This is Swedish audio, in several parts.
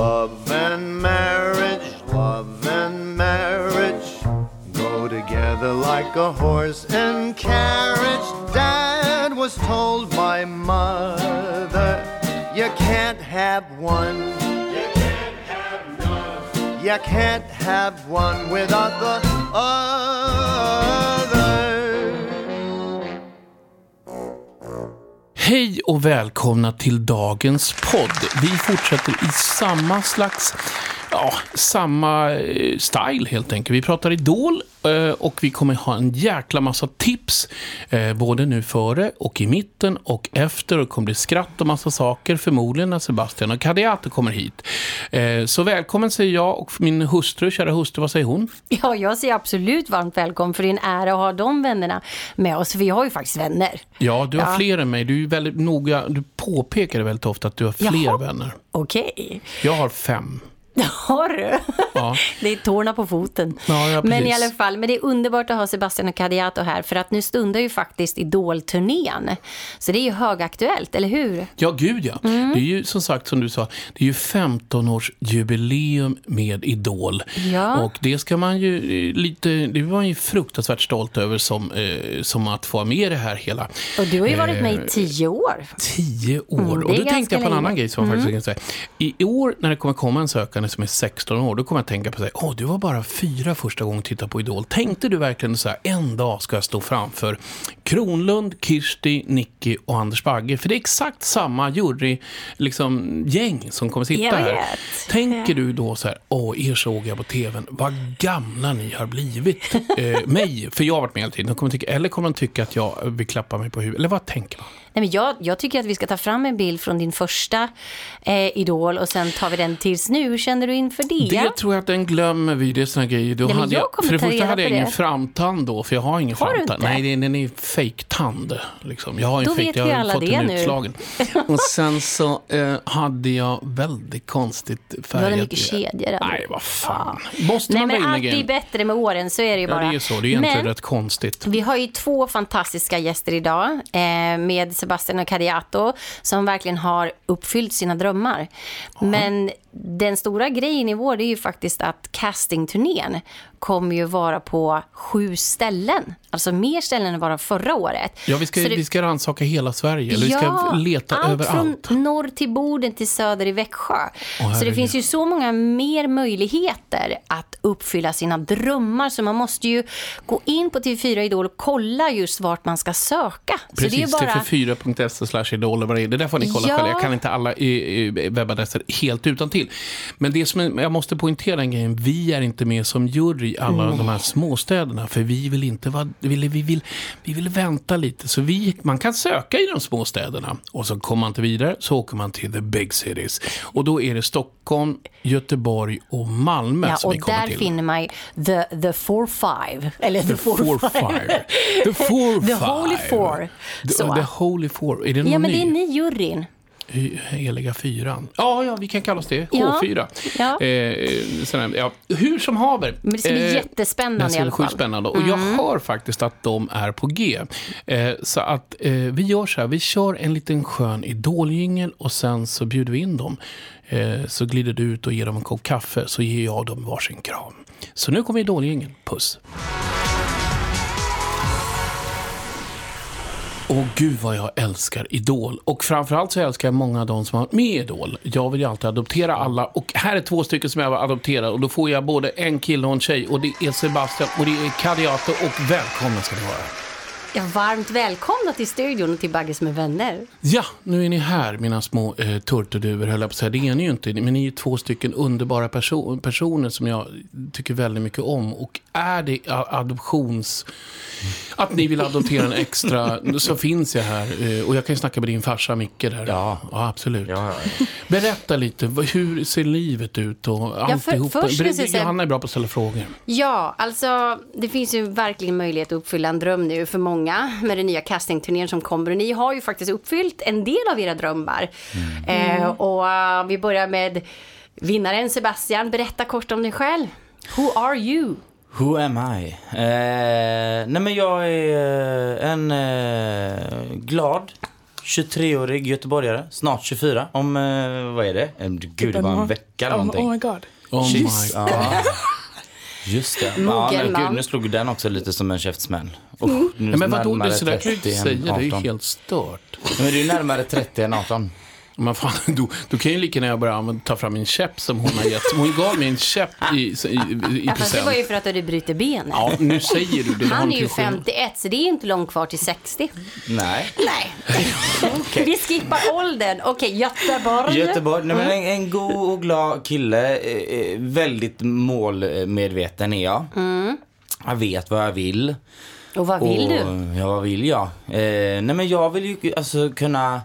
Love and marriage, love and marriage go together like a horse and carriage. Dad was told by mother, you can't have one. You can't have none. You can't have one without the other. Hej och välkomna till dagens podd. Vi fortsätter i samma slags, ja, samma eh, style helt enkelt. Vi pratar Idol eh, och vi kommer ha en jäkla massa tips. eh, Både nu före och i mitten och efter. Och det kommer bli skratt och massa saker förmodligen när Sebastian och Kadiate kommer hit. Så välkommen säger jag och min hustru, kära hustru, vad säger hon? Ja, jag säger absolut varmt välkommen för det är en ära att ha de vännerna med oss. För vi har ju faktiskt vänner. Ja, du har Ja. fler än mig. Du är väldigt noga, du påpekar väldigt ofta att du har fler Jaha. vänner. Okej, Jag har fem. har du? Ja. Det är tårna på foten. Ja, ja, men i alla fall, men det är underbart att ha Sebastian och Kadiato här för att nu stundar ju faktiskt Idol-turnén. Så det är ju högaktuellt, eller hur? Ja, gud ja. Mm. Det är ju som sagt, som du sa, det är ju 15-årsjubileum med Idol. Ja. Och det ska man ju eh, lite, det var man ju fruktansvärt stolt över som, eh, som att få vara med i det här hela Och du har ju varit med Eh, i tio år. tio år. Mm, och då tänkte jag på en länge. Mm. annan grej som jag faktiskt kan säga. I år när det kommer komma en sökande som är 16 år, då kommer jag tänka på sig, åh, du var bara fyra första gången titta på Idol. Tänkte du verkligen så här, en dag ska jag stå framför Kronlund, Kirsti, Nicky och Anders Bagge? För det är exakt samma jury, liksom, gäng som kommer sitta här. Tänker du då så här, åh, er såg jag på tvn, vad gamla ni har blivit. eh, mig, för jag har varit med hela tiden. De kommer tycka, eller kommer de tycka att jag vill klappa mig på huvudet? Eller vad tänker man? Nej, men jag, jag tycker att vi ska ta fram en bild från din första eh, Idol och sen tar vi den tills nu. Hur känner du inför det? Det tror jag att den glömmer vi, det är såna grejer. Då Nej, hade jag för det ta första hade jag ingen det. framtand då, för jag har ingen Har du framtand. Nej, den är fejktand. Liksom. Jag har en Då fake, vet jag har fått den utslagen. Och sen så eh, hade jag väldigt konstigt Du färgat. hade mycket kedjor. Nej, du? vad fan. Måste Nej, man men allt blir bättre med åren, så är det ju Ja, bara. det är så. Det är egentligen men, rätt konstigt. Vi har ju två fantastiska gäster idag eh, med Sebastian och Cariato som verkligen har uppfyllt sina drömmar. Men den stora grejen i vår är ju faktiskt att castingturnén kommer ju vara på sju ställen. Alltså mer ställen än bara förra året. Ja, vi ska, det- vi ska rannsaka hela Sverige. Eller vi ska leta allt överallt. från norr till Boden till söder i Växjö. så det finns ju så många mer möjligheter att uppfylla sina drömmar. Så man måste ju gå in på TV4 Idol och kolla just vart man ska söka. Precis, bara... tv4.se slash idol. Det där får ni kolla Ja. själva. Jag kan inte alla eh, eh, webbadresser helt utan till. Men det som är, jag måste poängtera en grej. Vi är inte med som jury i alla de här småstäderna. För vi vill inte vara, vi vill, vi vill, vi vill vänta lite. Så vi, man kan söka i de små städerna. Och så kommer man inte vidare så åker man till the big cities. Och då är det Stockholm, Göteborg och Malmö Ja, som och vi kommer där till. finner man the, the four five. Eller the, The four, four five. five. The four The five. Holy four. The, Så. the holy four. Är det någon Ja, men ny? det är ni juryn. Heliga fyran. Ja, ja, vi kan kalla oss det. Ja. H4. Ja. Eh, sådär, ja. Hur som haver. Men det ska bli Eh, jättespännande det ska i alla fall. Mm. spännande. Och jag hör faktiskt att de är på G. Eh, så att eh, vi gör så här, vi kör en liten skön idoljingel och sen så bjuder vi in dem. Eh, så glider du ut och ger dem en kopp kaffe så ger jag dem varsin kram. Så nu kommer idoljingeln. Puss. Åh gud vad jag älskar Idol. Och framförallt så älskar jag många av de som har varit med i Idol. Jag vill ju alltid adoptera alla. Och här är två stycken som jag vill adoptera. Och då får jag både en kille och en tjej. Och det är Sebastian och det är Kadiato. Och välkomna ska ni vara. Ja, varmt välkomna till studion och till Bagges med vänner. Ja, nu är ni här, mina små eh, turturduvor, höll jag på att säga. Det är ni ju inte, men ni är ju två stycken underbara perso- personer som jag tycker väldigt mycket om. Och är det adoptions... Att ni vill adoptera en extra, så finns jag här. Eh, och jag kan ju snacka med din farsa Micke där. Ja. ja absolut. Ja, ja. Berätta lite, hur ser livet ut och för- alltihopa? först vill jag Ber- säga- Johanna är bra på att ställa frågor. Ja, alltså det finns ju verkligen möjlighet att uppfylla en dröm nu för många med den nya castingturnén som kommer. Och ni har ju faktiskt uppfyllt en del av era drömmar. Eh, och eh, vi börjar med vinnaren Sebastian. Berätta kort om dig själv. Who are you? Who am I? Eh, nej men jag är eh, en eh, glad 23-årig göteborgare, snart 24. Om, eh, vad är det? Eh, Gud, det var en vecka eller någonting. oh my god. Oh my Ja. Just det. Ja, Mogen men, man. gud, nu slog den också lite som en käftsmäll. Usch, nu Nej, men vadå, det, så där kan du 30 inte säga. Det är ju 18. helt stört. Men det är ju närmare 30 än 18. Men fan, du, du kan ju lika gärna börja ta fram min käpp som hon har gett. Hon gav mig en käpp i, i, i, i Ja, fast det var ju för att du bryter benet. Ja, nu säger du det. Han är ju inte skillnad. 51, så det är inte långt kvar till 60. Nej. Nej. Vi skippar åldern. Okej, Göteborg. Göteborg, nej, men en, en god och glad kille. Eh, eh, väldigt målmedveten är jag. Jag vet vad jag vill. Och vad vill och, du? Ja, vad vill jag? Eh, nej men jag vill ju alltså kunna...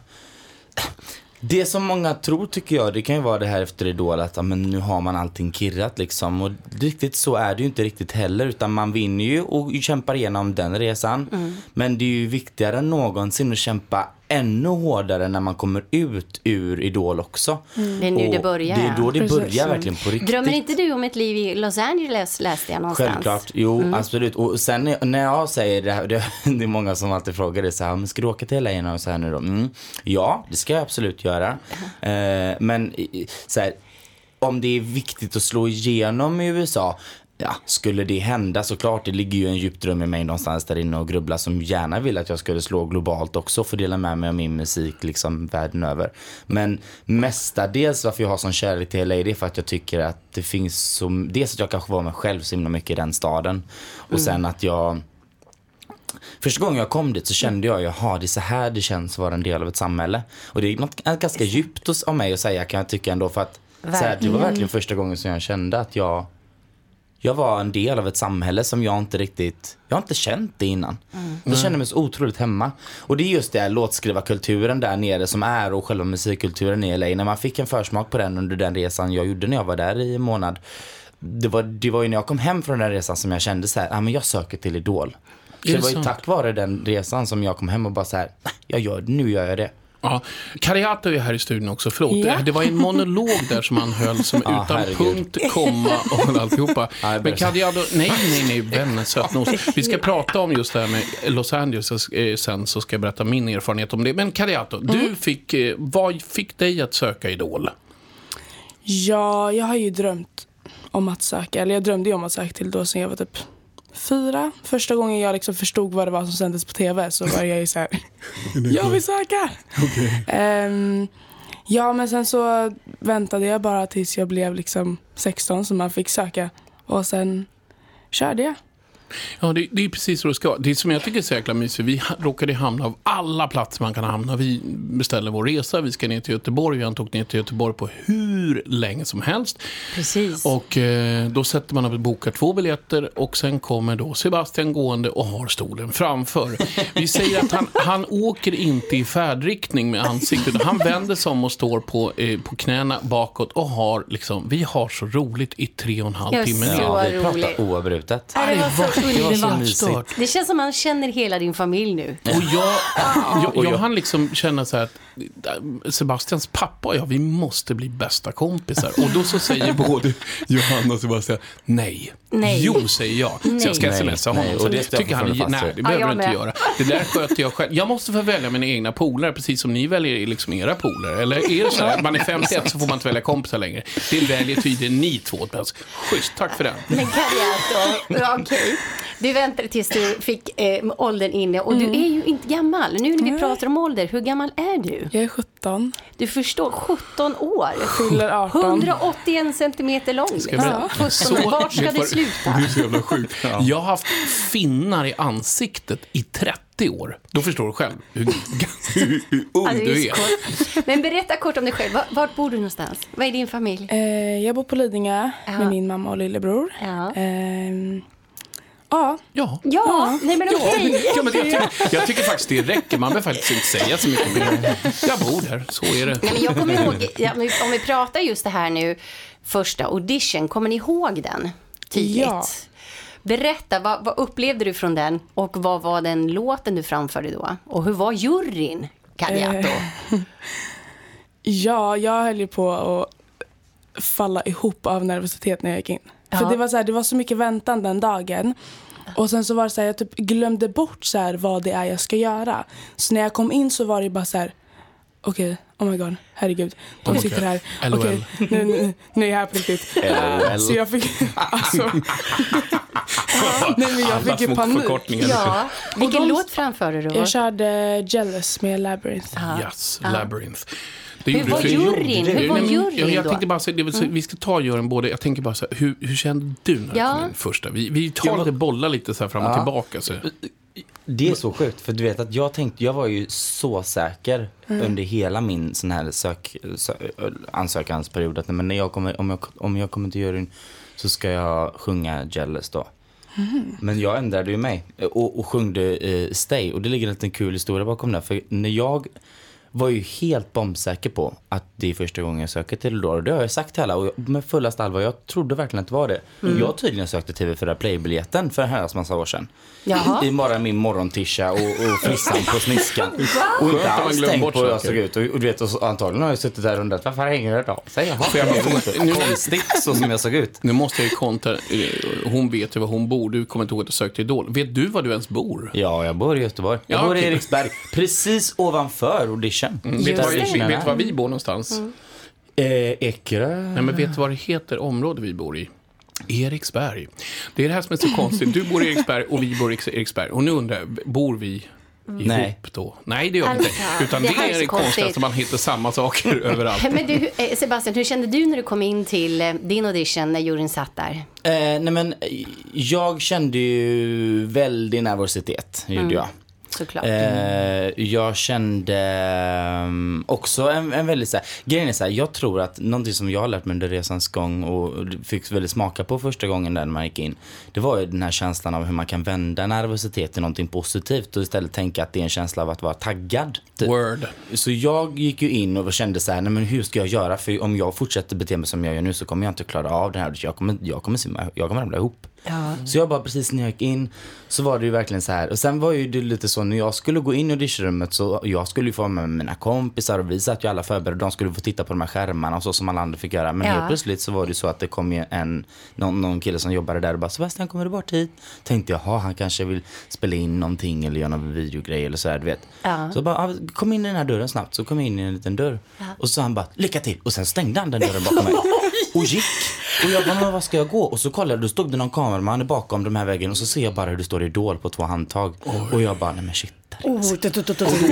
Det som många tror tycker jag, det kan ju vara det här efter Idol att men nu har man allting kirrat liksom. Och riktigt så är det ju inte riktigt heller utan man vinner ju och kämpar igenom den resan. Mm. Men det är ju viktigare än någonsin att kämpa ännu hårdare när man kommer ut ur Idol också. Det är nu det börjar, Det är då det Precis. börjar verkligen på riktigt. Drömmer inte du om ett liv i Los Angeles läste jag någonstans? Självklart, jo absolut. Och sen när- jag säger det här, det, det är många som alltid frågar det så här, men ska du åka till LA och så här nu då? Mm, ja, det ska jag absolut göra. Eh, men så här, om det är viktigt att slå igenom i USA, ja, skulle det hända såklart, det ligger ju en djup dröm i mig någonstans där inne och grubblar som gärna vill att jag skulle slå globalt också och få dela med mig av min musik liksom världen över. Men mestadels varför jag har sån kärlek till LA det är för att jag tycker att det finns så, dels att jag kanske var mig själv så himla mycket i den staden och sen att jag Första gången jag kom dit så kände jag, jaha det är så här det känns att vara en del av ett samhälle. Och det är något ganska djupt av mig att säga kan jag tycka ändå för att så här, det var verkligen första gången som jag kände att jag jag var en del av ett samhälle som jag inte riktigt, jag har inte känt det innan. Jag kände mig så otroligt hemma. Och det är just det låtskrivarkulturen där nere som är och själva musikkulturen i LA. När man fick en försmak på den under den resan jag gjorde när jag var där i en månad. Det var, det var ju när jag kom hem från den resan som jag kände så här, ah, men jag söker till Idol. Så det det var ju sant? tack vare den resan som jag kom hem och bara så här, "Nej, jag gör nu gör jag det. Ja. Kariato är här i studion också, förlåt. Ja. Det var en monolog där som han höll som Ja, utan herregud. punkt, komma och alltihopa. Jag Men Kariato, nej, nej, nej, vän, sötnos. Vi ska prata om just det här med Los Angeles eh, sen, så ska jag berätta min erfarenhet om det. Men Kariato, du fick, eh, vad fick dig att söka Idol? Ja, jag har ju drömt om att söka. Eller jag drömde ju om att söka till då sen jag var typ fyra. Första gången jag liksom förstod vad det var som sändes på tv så var jag ju så här, jag vill söka! Ehm, ja, men sen så väntade jag bara tills jag blev liksom 16 så man fick söka. Och sen körde jag. Ja, det, det är precis så det ska. Det som jag tycker är så jäkla mysigt, vi råkade hamna av alla platser man kan hamna. Vi beställde vår resa, vi ska ner till Göteborg. Vi har inte åkt ner till Göteborg på hur länge som helst. Precis. Och eh, då sätter man upp och bokar två biljetter och sen kommer då Sebastian gående och har stolen framför. Vi säger att han, han åker inte i färdriktning med ansiktet. Han vänder sig om och står på, eh, på knäna bakåt och har liksom, vi har så roligt i tre och en halv timme. så vi roligt. pratar oavbrutet. Det var så det mysigt. Det känns som man känner hela din familj nu. Och jag, jag, Och jag jag- hann liksom känna så här att Sebastians pappa och jag, vi måste bli bästa kompisar. Och då så säger både Johanna och Sebastian nej. Nej. Jo, säger jag. Så jag ska Nej. smsa Nej, honom. och Så det tycker han, nej, det Ja, behöver jag du inte göra. Det där sköter jag själv. Jag måste få välja mina egna polare, precis som ni väljer liksom era polare. Eller är det så här att man är 51 så får man inte välja kompisar längre? Det väljer tydligen ni två. Schysst, tack för den. Men ja, okej. Du väntade tills du fick eh, åldern inne och du är ju inte gammal. Nu när vi Nej. pratar om ålder, hur gammal är du? Jag är 17. Du förstår, 17 år. Fyller 18. 181 centimeter lång. Ska jag berätta? Ja. Så- 17, vart ska det sluta? Det är så jävla sjukt. Jag har haft finnar i ansiktet i 30 år. Då förstår du själv hur, hur, hur ung Ja, det du är. kort. Men berätta kort om dig själv. Vart, vart bor du någonstans? Vad är din familj? Eh, jag bor på Lidingö Ja. med min mamma och lillebror. Ja. Ehm, ja. Ja. Ja, nej men okej. Ja, men jag, tycker, jag tycker faktiskt det räcker. Man behöver faktiskt inte säga så mycket. Jag bor där, så är det. Nej, men jag kommer ihåg, om vi pratar just det här nu, första audition, kommer ni ihåg den tydligt? Ja. Berätta, vad, vad upplevde du från den och vad var den låten du framförde då? Och hur var juryn, Kariato? Ja, jag höll ju på att falla ihop av nervositet när jag gick in. Ja. För det var, så här, det var så mycket väntan den dagen. Och sen så var det så här, jag typ glömde bort så här, vad det är jag ska göra. Så när jag kom in så var det bara så här, okej, oh my god, herregud. De Okej. sitter här. LOL. Okej, nu, nu, nu är jag här på riktigt. LOL. Så jag fick, alltså. Nej men jag Alla fick ju panik. Ja. Vilken de- låt framförde du? Jag körde Jealous med Labyrinth. Yes, Labyrinth. Det var du. juryn? Hur var men juryn jag, tänkte bara säga, säga, vi ska ta juryn både, jag tänker bara så här, hur, hur kände du när du Ja. kom in första? Vi, vi tar lite bollar lite så här fram och Ja. tillbaka. Så. Det är så sjukt, för du vet att jag tänkte, jag var ju så säker under hela min sån här sök, sö, ansökansperiod att men när jag kommer, om, jag, om jag kommer till juryn så ska jag sjunga Jealous då. Men jag ändrade ju mig och, och sjungde eh, Stay och det ligger en liten kul historia bakom det. För när jag var ju helt bombsäker på att det är första gången jag söker till Eldor. Det har jag sagt till alla och jag, med fullast allvar, jag trodde verkligen att det var det. Jag tydligen sökte TV4 Play-biljetten för en herrans massa år sedan. Jaha. I, bara min morgontisha och, och frissan på sniskan. Och inte att man alls glömmer tänkt på hur jag såg ut. Och, och du vet, och så, antagligen har jag suttit där och undrat varför hänger det av sig? Jaha, jag nu- konstigt så som jag såg ut. Nu måste jag ju kontra, eh, hon vet ju var hon bor, du kommer inte ihåg att du sökte Idol. Vet du var du ens bor? Ja, jag bor i Göteborg. Jag Ja, bor i. Eriksberg, precis ovanför audition. Vet du Just var, vet, vet du var vi bor någonstans? Eh, Ekerö. Nej, men vet du vad det heter område vi bor i? Eriksberg. Det är det här som är så konstigt. Du bor i Eriksberg och vi bor i Eriksberg. Och nu undrar jag, bor vi ihop Nej. då? Nej, det gör vi inte. Alltså, Utan det det, är det konstigaste, konstigt. man hittar samma saker överallt. Men du, eh, Sebastian, hur kände du när du kom in till eh, din audition när juryn satt där? Eh, nej men, eh, jag kände ju väldig nervositet, gjorde jag. Såklart. Eh, jag kände ehm, också en, en väldigt så här, grejen är så här, jag tror att någonting som jag har lärt mig under resans gång och fick väldigt smaka på första gången där när man gick in, det var ju den här känslan av hur man kan vända nervositet till någonting positivt och istället tänka att det är en känsla av att vara taggad. typ. Word. Så jag gick ju in och kände så här, nej men hur ska jag göra? För om jag fortsätter bete mig som jag gör nu så kommer jag inte klara av det här. Jag kommer, jag kommer, simma, jag kommer ramla ihop. Så jag bara precis när jag gick in så var det ju verkligen så här. Och sen var ju det lite så när jag skulle gå in i auditionrummet så jag skulle ju få med mina kompisar och vi satt ju alla förberedda. De skulle få titta på de här skärmarna och så som alla andra fick göra. Men Ja. helt plötsligt så var det så att det kom ju en, någon, någon kille som jobbade där och bara Sebastian kommer du bort hit? Tänkte jaha han kanske vill spela in någonting eller göra någon videogrej eller så här du vet. Ja. Så bara, "Ah, kom in i den här dörren snabbt. Så kom jag in i en liten dörr. Och så sa han bara, lycka till. Och sen stängde han den dörren bakom mig. Och gick. Och jag bara, men vad ska jag gå? Och så kollade jag, då stod det någon kameraman bakom de här väggen. Och så ser jag bara hur det står Idol på två handtag. Och jag bara, nej men shit. Oh,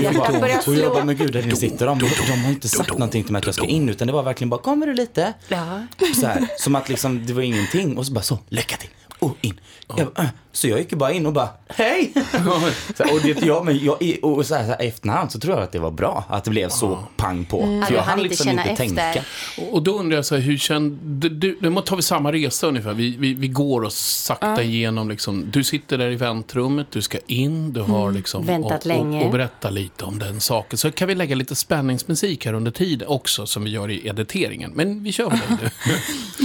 Hjärtat börjar och jag bara, men gud, där inne sitter de. De har inte sagt någonting till mig att jag ska in. Utan det var verkligen bara, kommer du lite? Ja. Så här, som att liksom, det var ingenting. Och så bara så, lycka till. Och in. Jag bara, äh. Så jag gick ju bara in och bara, hej! så och det, jag, men jag, och så här, så här, efterhand så tror jag att det var bra. Att det blev så pang på. Ja, För jag hann inte liksom inte efter. tänka. Och då undrar jag så här, hur kände du? Nu tar vi samma resa ungefär. Vi, vi, vi går och sakta igenom liksom. Du sitter där i väntrummet, du ska in, du har liksom... Väntat och, länge. Och, och berätta lite om den saken. Så kan vi lägga lite spänningsmusik här under tiden också, som vi gör i editeringen. Men vi kör med dig nu.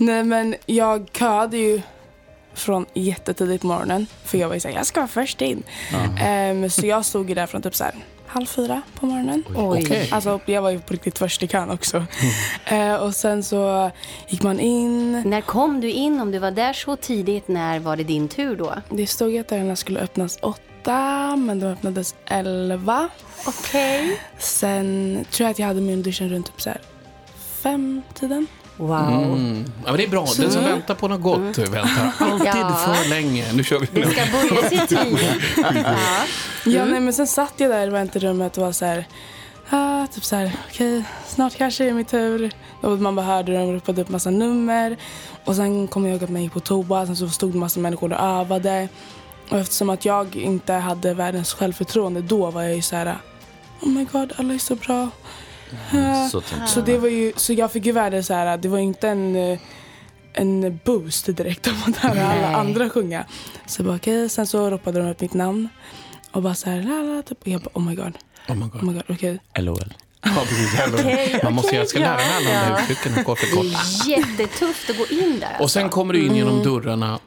Nej men jag köade ju från jättetidigt på morgonen. För jag var ju såhär, jag ska vara först in. Ehm, så jag stod ju där från typ så här halv fyra på morgonen. Oj. Okej. Alltså jag var ju på riktigt först i kön också. Eh, och sen så gick man in. När kom du in? Om du var där så tidigt, när var det din tur då? Det stod ju att dörrarna skulle öppnas åtta men de öppnades elva. Okej. Sen tror jag att jag hade min audition runt typ så här fem tiden. Wow. Mm. Ja, men det är bra. Den som väntar på något gott väntar alltid Ja. för länge. Nu kör vi. Det ska börja sig tid. Ja. Ja, nej, men sen satt jag där i väntrummet och var så här, ah, typ så här, okej, snart kanske är det min tur. Och man bara hörde dem ropade upp massa nummer. Och sen kom jag ihåg att man gick på toa, sen så stod det massa människor och övade. Och eftersom att jag inte hade världens självförtroende då var jag ju så här, oh my god, alla är så bra. Så Så det var ju, så jag fick ju värde så här, det var inte en, eh, en boost direkt om att höra alla andra sjunga. Så jag bara okej, sen så ropade de upp mitt namn. Och bara så här, la, typ. Och jag bara oh my god, Oh my oh God. my god, okej. LOL. Ja, precis. Okej, Man måste, okej, jag ska lära mig alla de här uttrycken kort för kort. Det är jättetufft att gå in där. Och sen alltså. kommer du in genom dörrarna.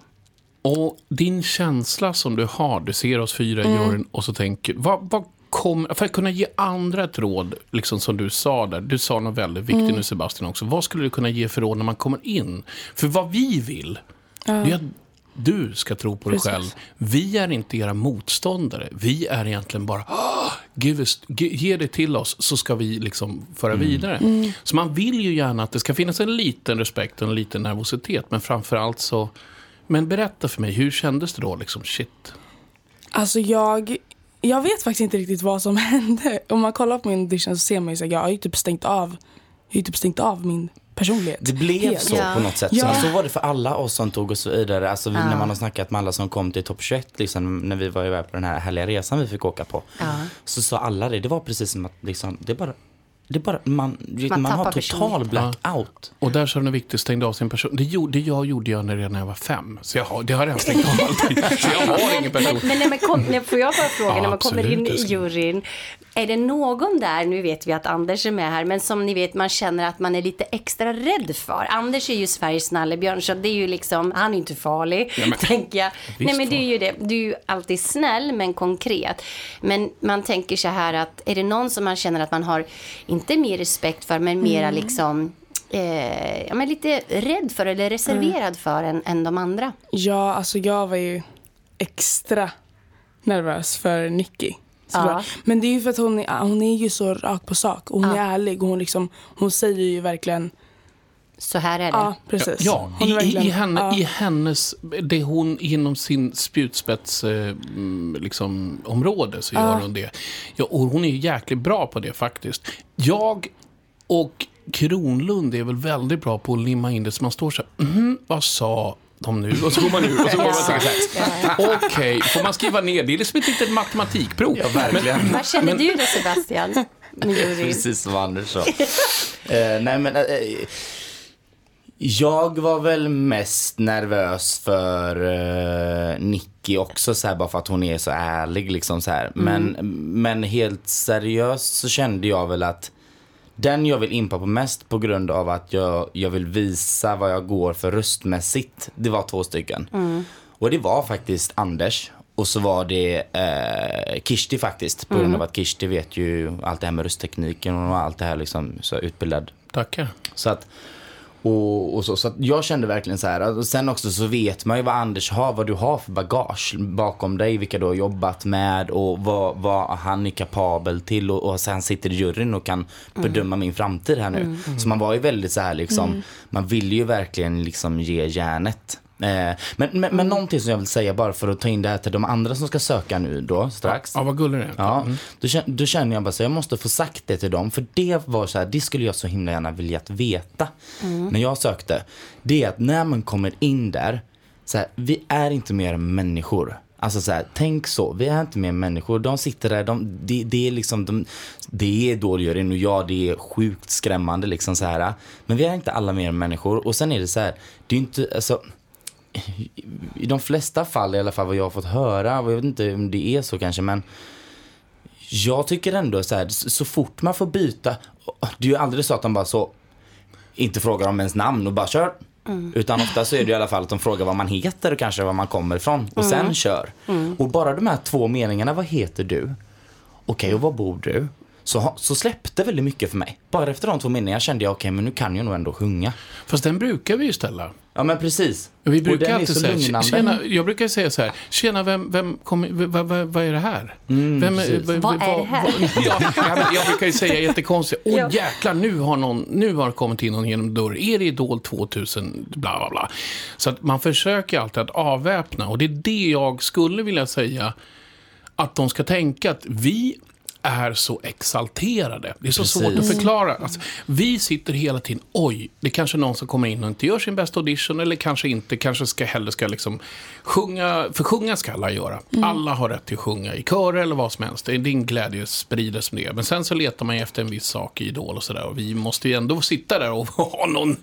Och din känsla som du har, du ser oss fyra i juryn och så tänker, vad, vad, kom, för att kunna ge andra ett råd, liksom som du sa där. Du sa något väldigt viktigt Mm. nu Sebastian också. Vad skulle du kunna ge för råd när man kommer in? För vad vi vill, det är att du ska tro på dig Precis. själv. Vi är inte era motståndare. Vi är egentligen bara, "Ah, give us, ge, ge det till oss så ska vi liksom föra vidare. Mm. Så man vill ju gärna att det ska finnas en liten respekt och en liten nervositet. Men framför allt så, men berätta för mig, hur kändes det då? Liksom, shit. Alltså jag, jag vet faktiskt inte riktigt vad som hände. Om man kollar på min audition så ser man ju så här, jag har ju typ stängt av, jag har ju typ stängt av min personlighet. Det blev Helt. så Ja. på något sätt. Ja. Så, så var det för alla oss som tog oss vidare. Alltså vi, när man har snackat med alla som kom till topp 21, liksom, när vi var iväg på den här härliga resan vi fick åka på. Så sa alla det, det var precis som att liksom, det bara, det är bara man, man, Man har total blackout. Och där sa du något viktigt, stängde av sin person. Det, gjorde, det jag gjorde jag när redan när jag var fem. Så jag har, det har jag redan stängt av allting. Så jag har ingen person. Men när man kom, när, får jag bara fråga, Ja, när man kommer in i juryn, är det någon där, nu vet vi att Anders är med här, men som ni vet man känner att man är lite extra rädd för? Anders är ju Sveriges nallebjörn, så det är ju liksom, han är inte farlig, men- tänker jag. Nej men det är ju det, du är ju alltid snäll men konkret. Men man tänker så här att, är det någon som man känner att man har, inte mer respekt för, men mera liksom, eh, ja men lite rädd för eller reserverad för än, än de andra? Ja, alltså jag var ju extra nervös för Nicky. såklart. Men det är ju för att hon är, hon är ju så rak på sak och hon är ärlig och hon, liksom, hon säger ju verkligen, Så här är det. ja precis. Ja, i, verkligen- i, henne, ja. i hennes, det hon inom sin spjutspets eh, mm, liksom, område så gör hon det. Ja, och hon är ju jäkligt bra på det faktiskt. Jag och Kronlund är väl väldigt bra på att limma in det så man står så här, mhm, vad sa de nu? Och så går man ur och så går man så här. Okej, får man skriva ner? Det är liksom ett litet matematikprov. Ja, verkligen. Vad känner du då Sebastian? Precis som Anders sa. eh, nej men, eh, jag var väl mest nervös för eh, Nicky också, så här, bara för att hon är så ärlig. Liksom, så här. Men, men helt seriöst så kände jag väl att den jag vill impa på mest på grund av att jag, jag vill visa vad jag går för röstmässigt. Det var två stycken. Och det var faktiskt Anders. Och så var det eh, Kishti faktiskt. På grund av att Kishti vet ju allt det här med rösttekniken och allt det här liksom så utbildad. Tackar. Så att, och, och så, så jag kände verkligen så här. Och sen också så vet man ju vad Anders har, vad du har för bagage bakom dig, vilka du har jobbat med och vad, vad han är kapabel till. Och, och sen sitter i juryn och kan bedöma min framtid här nu. Så man var ju väldigt så här liksom, man vill ju verkligen liksom ge järnet. Eh, men, men, men någonting som jag vill säga bara för att ta in det här till de andra som ska söka nu då strax. Ja, vad gullig du är. Ja, då, känner, då känner jag bara så jag måste få sagt det till dem. För det var så här, det skulle jag så himla gärna vilja veta när jag sökte. Det är att när man kommer in där, så här, vi är inte mer än människor. Alltså så här, tänk så, vi är inte mer än människor. De sitter där, de, det, det är liksom, de, det är dåliggöring och ja, det är sjukt skrämmande liksom så här. Men vi är inte alla mer än människor. Och sen är det så här, det är inte, alltså i de flesta fall i alla fall vad jag har fått höra, och jag vet inte om det är så kanske men jag tycker ändå så här, så fort man får byta, det är ju aldrig så att de bara så inte frågar om ens namn och bara kör. Utan ofta så är det i alla fall att de frågar vad man heter och kanske var man kommer ifrån och sen kör. Och bara de här två meningarna, vad heter du? Okej, och var bor du? Så, så släppte väldigt mycket för mig. Bara efter de två meningarna kände jag, okej men nu kan jag nog ändå sjunga. Fast den brukar vi ju ställa. Ja men precis. Vi Och brukar den är alltid så säga, lugnande. tjena, jag brukar säga så här, tjena, vem, vem kom, vad, vad, vad är det här? vem, Mm, precis. Vad är det här? vad- ja, jag brukar ju säga jättekonstigt, åh Ja. jäklar, nu har, någon, nu har det kommit in någon genom dörren, är det Idol 2000, bla bla bla. Så att man försöker alltid att avväpna, och det är det jag skulle vilja säga, att de ska tänka att vi är så exalterade. Det är så svårt att Precis. förklara. Alltså, vi sitter hela tiden, oj, det är kanske någon som kommer in och inte gör sin bästa audition, eller kanske inte, kanske ska hellre ska liksom sjunga, för sjunga ska alla göra. Alla har rätt till att sjunga i körer eller vad som helst. Det är din glädje sprider som det är. Men sen så letar man ju efter en viss sak i Idol och sådär. Och vi måste ju ändå sitta där och ha någon,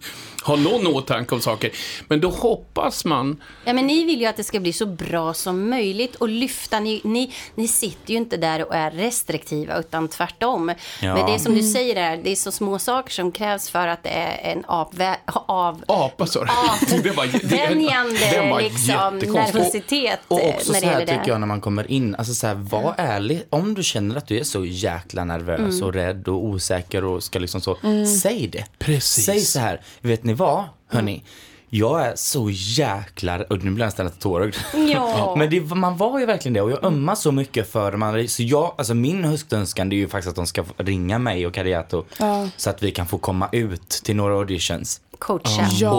ha någon åtanke om saker. Men då hoppas man... Ja, men ni vill ju att det ska bli så bra som möjligt och lyfta. Ni, ni, ni sitter ju inte där och är restriktiva, utan tvärtom. Ja. Men det är som du säger där, det är så små saker som krävs för att det är en apvä- av... Apa, sa du? Det var- det- den Vänjande var liksom, nervositet Och eh, också när så det här tycker det. jag när man kommer in, alltså så här, var ärlig. Om du känner att du är så jäkla nervös och rädd och osäker och ska liksom så, säg det. Precis. Säg så här, vet ni vad, hörni? Jag är så jäkla, och nu blir jag nästan tårögd. Ja. Men det, man var ju verkligen det och jag ömmar så mycket för man, så jag, alltså min höstönskan är ju faktiskt att de ska ringa mig och Kariato så att vi kan få komma ut till några auditions. Coacha. Ja.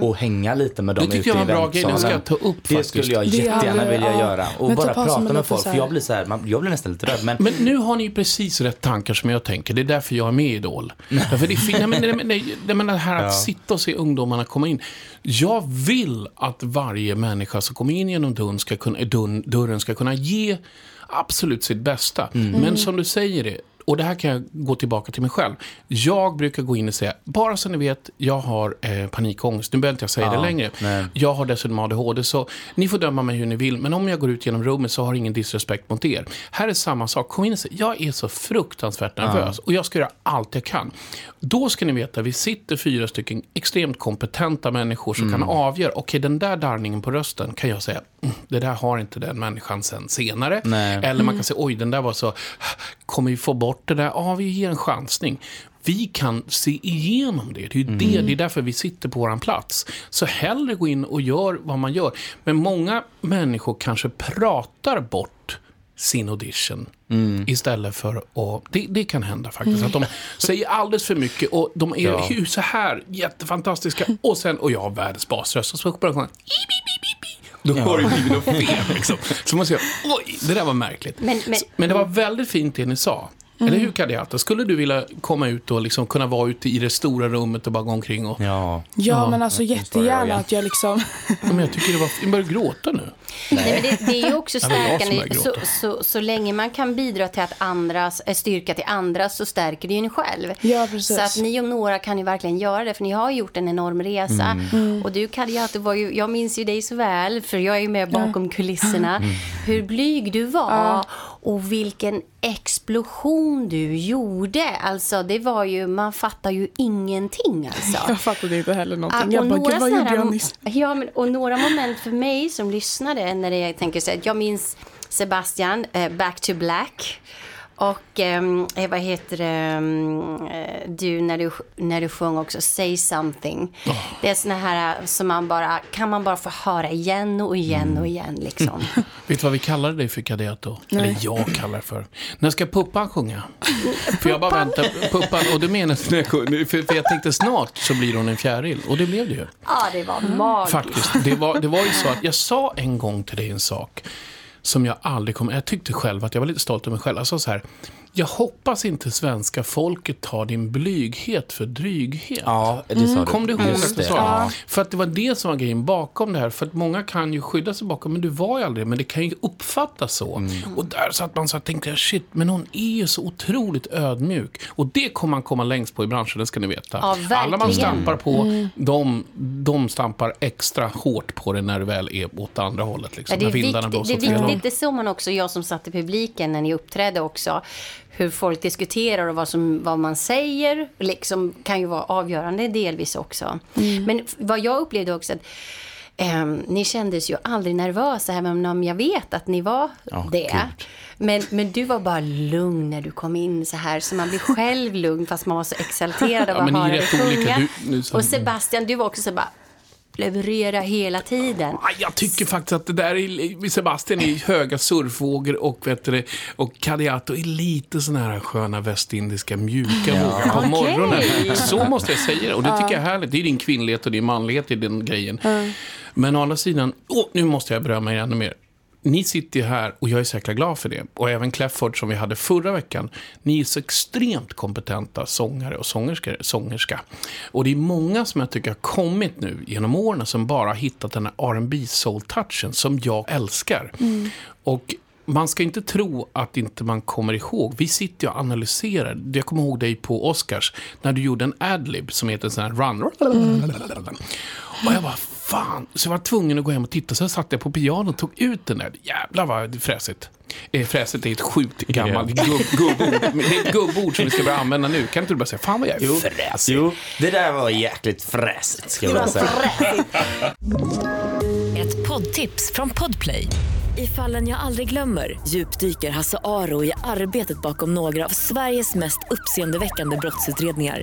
Och, och hänga lite med dem Det tycker ute jag i var en bra grej, det ska eventsalen. jag ta upp Det faktiskt. skulle jag Det jättegärna vilja ja. göra. Och Men bara prata med folk, för jag blir så här, man, jag blir nästan lite rädd. Men, Men nu har ni ju precis rätt tankar som jag tänker. Det är därför jag är med i Idol. Därför det, är fin- nej, men, men, nej, nej, men det här att sitta och se ungdomarna komma in. Jag vill att varje människa som kommer in genom dörren ska kunna, dörren, dörren ska kunna ge absolut sitt bästa. Men som du säger det, och det här kan jag gå tillbaka till mig själv. Jag brukar gå in och säga, bara så ni vet, jag har eh, panikångest. Nu behöver inte jag säga det Ja, längre. nej. Jag har dessutom ADHD, så ni får döma mig hur ni vill. Men om jag går ut genom rummet så har ingen disrespekt mot er. Här är samma sak. Kom in och säg, jag är så fruktansvärt nervös och jag ska göra allt jag kan. Då ska ni veta, vi sitter fyra stycken extremt kompetenta människor som Mm. kan avgöra, okej den där darrningen på rösten kan jag säga, "Mm, det där har inte den människan sen senare. Nej. Eller man kan säga, oj den där var så, kommer vi få bort det där? Ja, vi ger en chansning. Vi kan se igenom det. Det är, ju det, det är därför vi sitter på vår plats. Så hellre gå in och gör vad man gör. Men många människor kanske pratar bort sin audition istället för att... Det, det kan hända faktiskt. Att de säger alldeles för mycket och de är Ja. ju så här jättefantastiska. Och sen, och jag har världens basröst. Och så börjar de. Då har det blivit något fel. Liksom. Så man säger, oj, det där var märkligt. Men- men- Så- men det var väldigt fint det ni sa. Eller hur Kadiata? Skulle du vilja komma ut och liksom kunna vara ute i det stora rummet och bara gå omkring och... ja. Ja, men alltså jag jättegärna att jag liksom... Ja, men jag tycker det var... Jag börjar gråta nu. Nej, men det, det är ju också Ja, stärkande. Så, så, så länge man kan bidra till att andras, eh, styrka till andra så stärker det ju en själv. Ja, precis. Så att ni om några kan ju verkligen göra det, för ni har gjort en enorm resa. Och du Kadiatou var ju, jag minns ju dig så väl, för jag är ju med bakom kulisserna. Hur blyg du var och vilken explosion du gjorde. Alltså det var ju, man fattar ju ingenting alltså. Jag fattade inte heller någonting. Jag bara, gud vad gjorde jag nyss? Ja, men, och några moment för mig som lyssnade när jag tänker så här, jag minns Sebastian, eh, Back to Black. Och ehm, eh, vad heter det, ehm, eh, du när, du när du sjöng också Say something. Det är såna här eh, som man bara, kan man bara få höra igen och igen och igen liksom. Vet du vad vi kallade dig för Kadiato? Eller jag kallar det för. När ska Puppan sjunga? För jag bara väntar. Puppan, och jag sjunger- för, för jag tänkte snart så blir hon en fjäril. Och det blev det ju. Ja, det var magiskt. Faktiskt. Det var, det var ju så att jag sa en gång till dig en sak som jag aldrig kommer... Jag tyckte själv att jag var lite stolt över mig själv. Jag sa så här. Jag hoppas inte svenska folket tar din blyghet för dryghet. Ja, det sa du. Kom du ihåg att du sa Ja. det? För att det var det som var grejen bakom det här. För att många kan ju skydda sig bakom, men du var ju aldrig det. Men det kan ju uppfattas så. Mm. Och där satt man så och tänkte, shit, men hon är ju så otroligt ödmjuk. Och det kommer man komma längst på i branschen, det ska ni veta. Ja, Alla man stampar på, de, de stampar extra hårt på det när det väl är åt andra hållet. Liksom, Ja, det, när är vindarna viktigt, blåser det är viktigt, det såg man också, jag som satt i publiken när ni uppträdde också. Hur folk diskuterar och vad, som, vad man säger liksom, kan ju vara avgörande delvis också. Men f- vad jag upplevde också att ehm, ni kändes ju aldrig nervösa, även om jag vet att ni var Ja, det. gud. Men, men du var bara lugn när du kom in så här, så man blir själv lugn fast man var så exalterad av Ja, att men är höra dig sjunga. Du- Och Sebastian, du var också så bara leverera hela tiden. Ah, Jag tycker faktiskt att det där är, Sebastian är höga surfvågor och, vet du, och Kadiato är lite såna här sköna västindiska mjuka vågor på Okej. morgonen. Så måste jag säga det. Och det tycker jag är härligt. Det är din kvinnlighet och din manlighet i den grejen. Men å andra sidan, åh, nu måste jag berömma er ännu mer. Ni sitter ju här och jag är så jäkla glad för det. Och även Clefford som vi hade förra veckan. Ni är så extremt kompetenta sångare och sångerskor, sångerska. Och det är många som jag tycker har kommit nu genom åren som bara har hittat den här R&B soul touchen som jag älskar. Och man ska inte tro att inte man kommer ihåg. Vi sitter ju och analyserar. Jag kommer ihåg dig på Oscars när du gjorde en adlib som heter sån här run. Och jag bara, fan. Så jag var tvungen att gå hem och titta. Så jag satt jag på pianot och tog ut den där. Jävlar vad fräsigt. Eh, fräsigt är ett sjukt gammalt gubb, gubbord. Det är ett gubbord som vi ska börja använda nu. Kan inte du bara säga, fan vad jag är fräsig? Jo, det där var jäkligt fräsigt ska jag säga. Ett poddtips från Podplay. I fallen jag aldrig glömmer djupdyker Hasse Aro i arbetet bakom några av Sveriges mest uppseendeväckande brottsutredningar.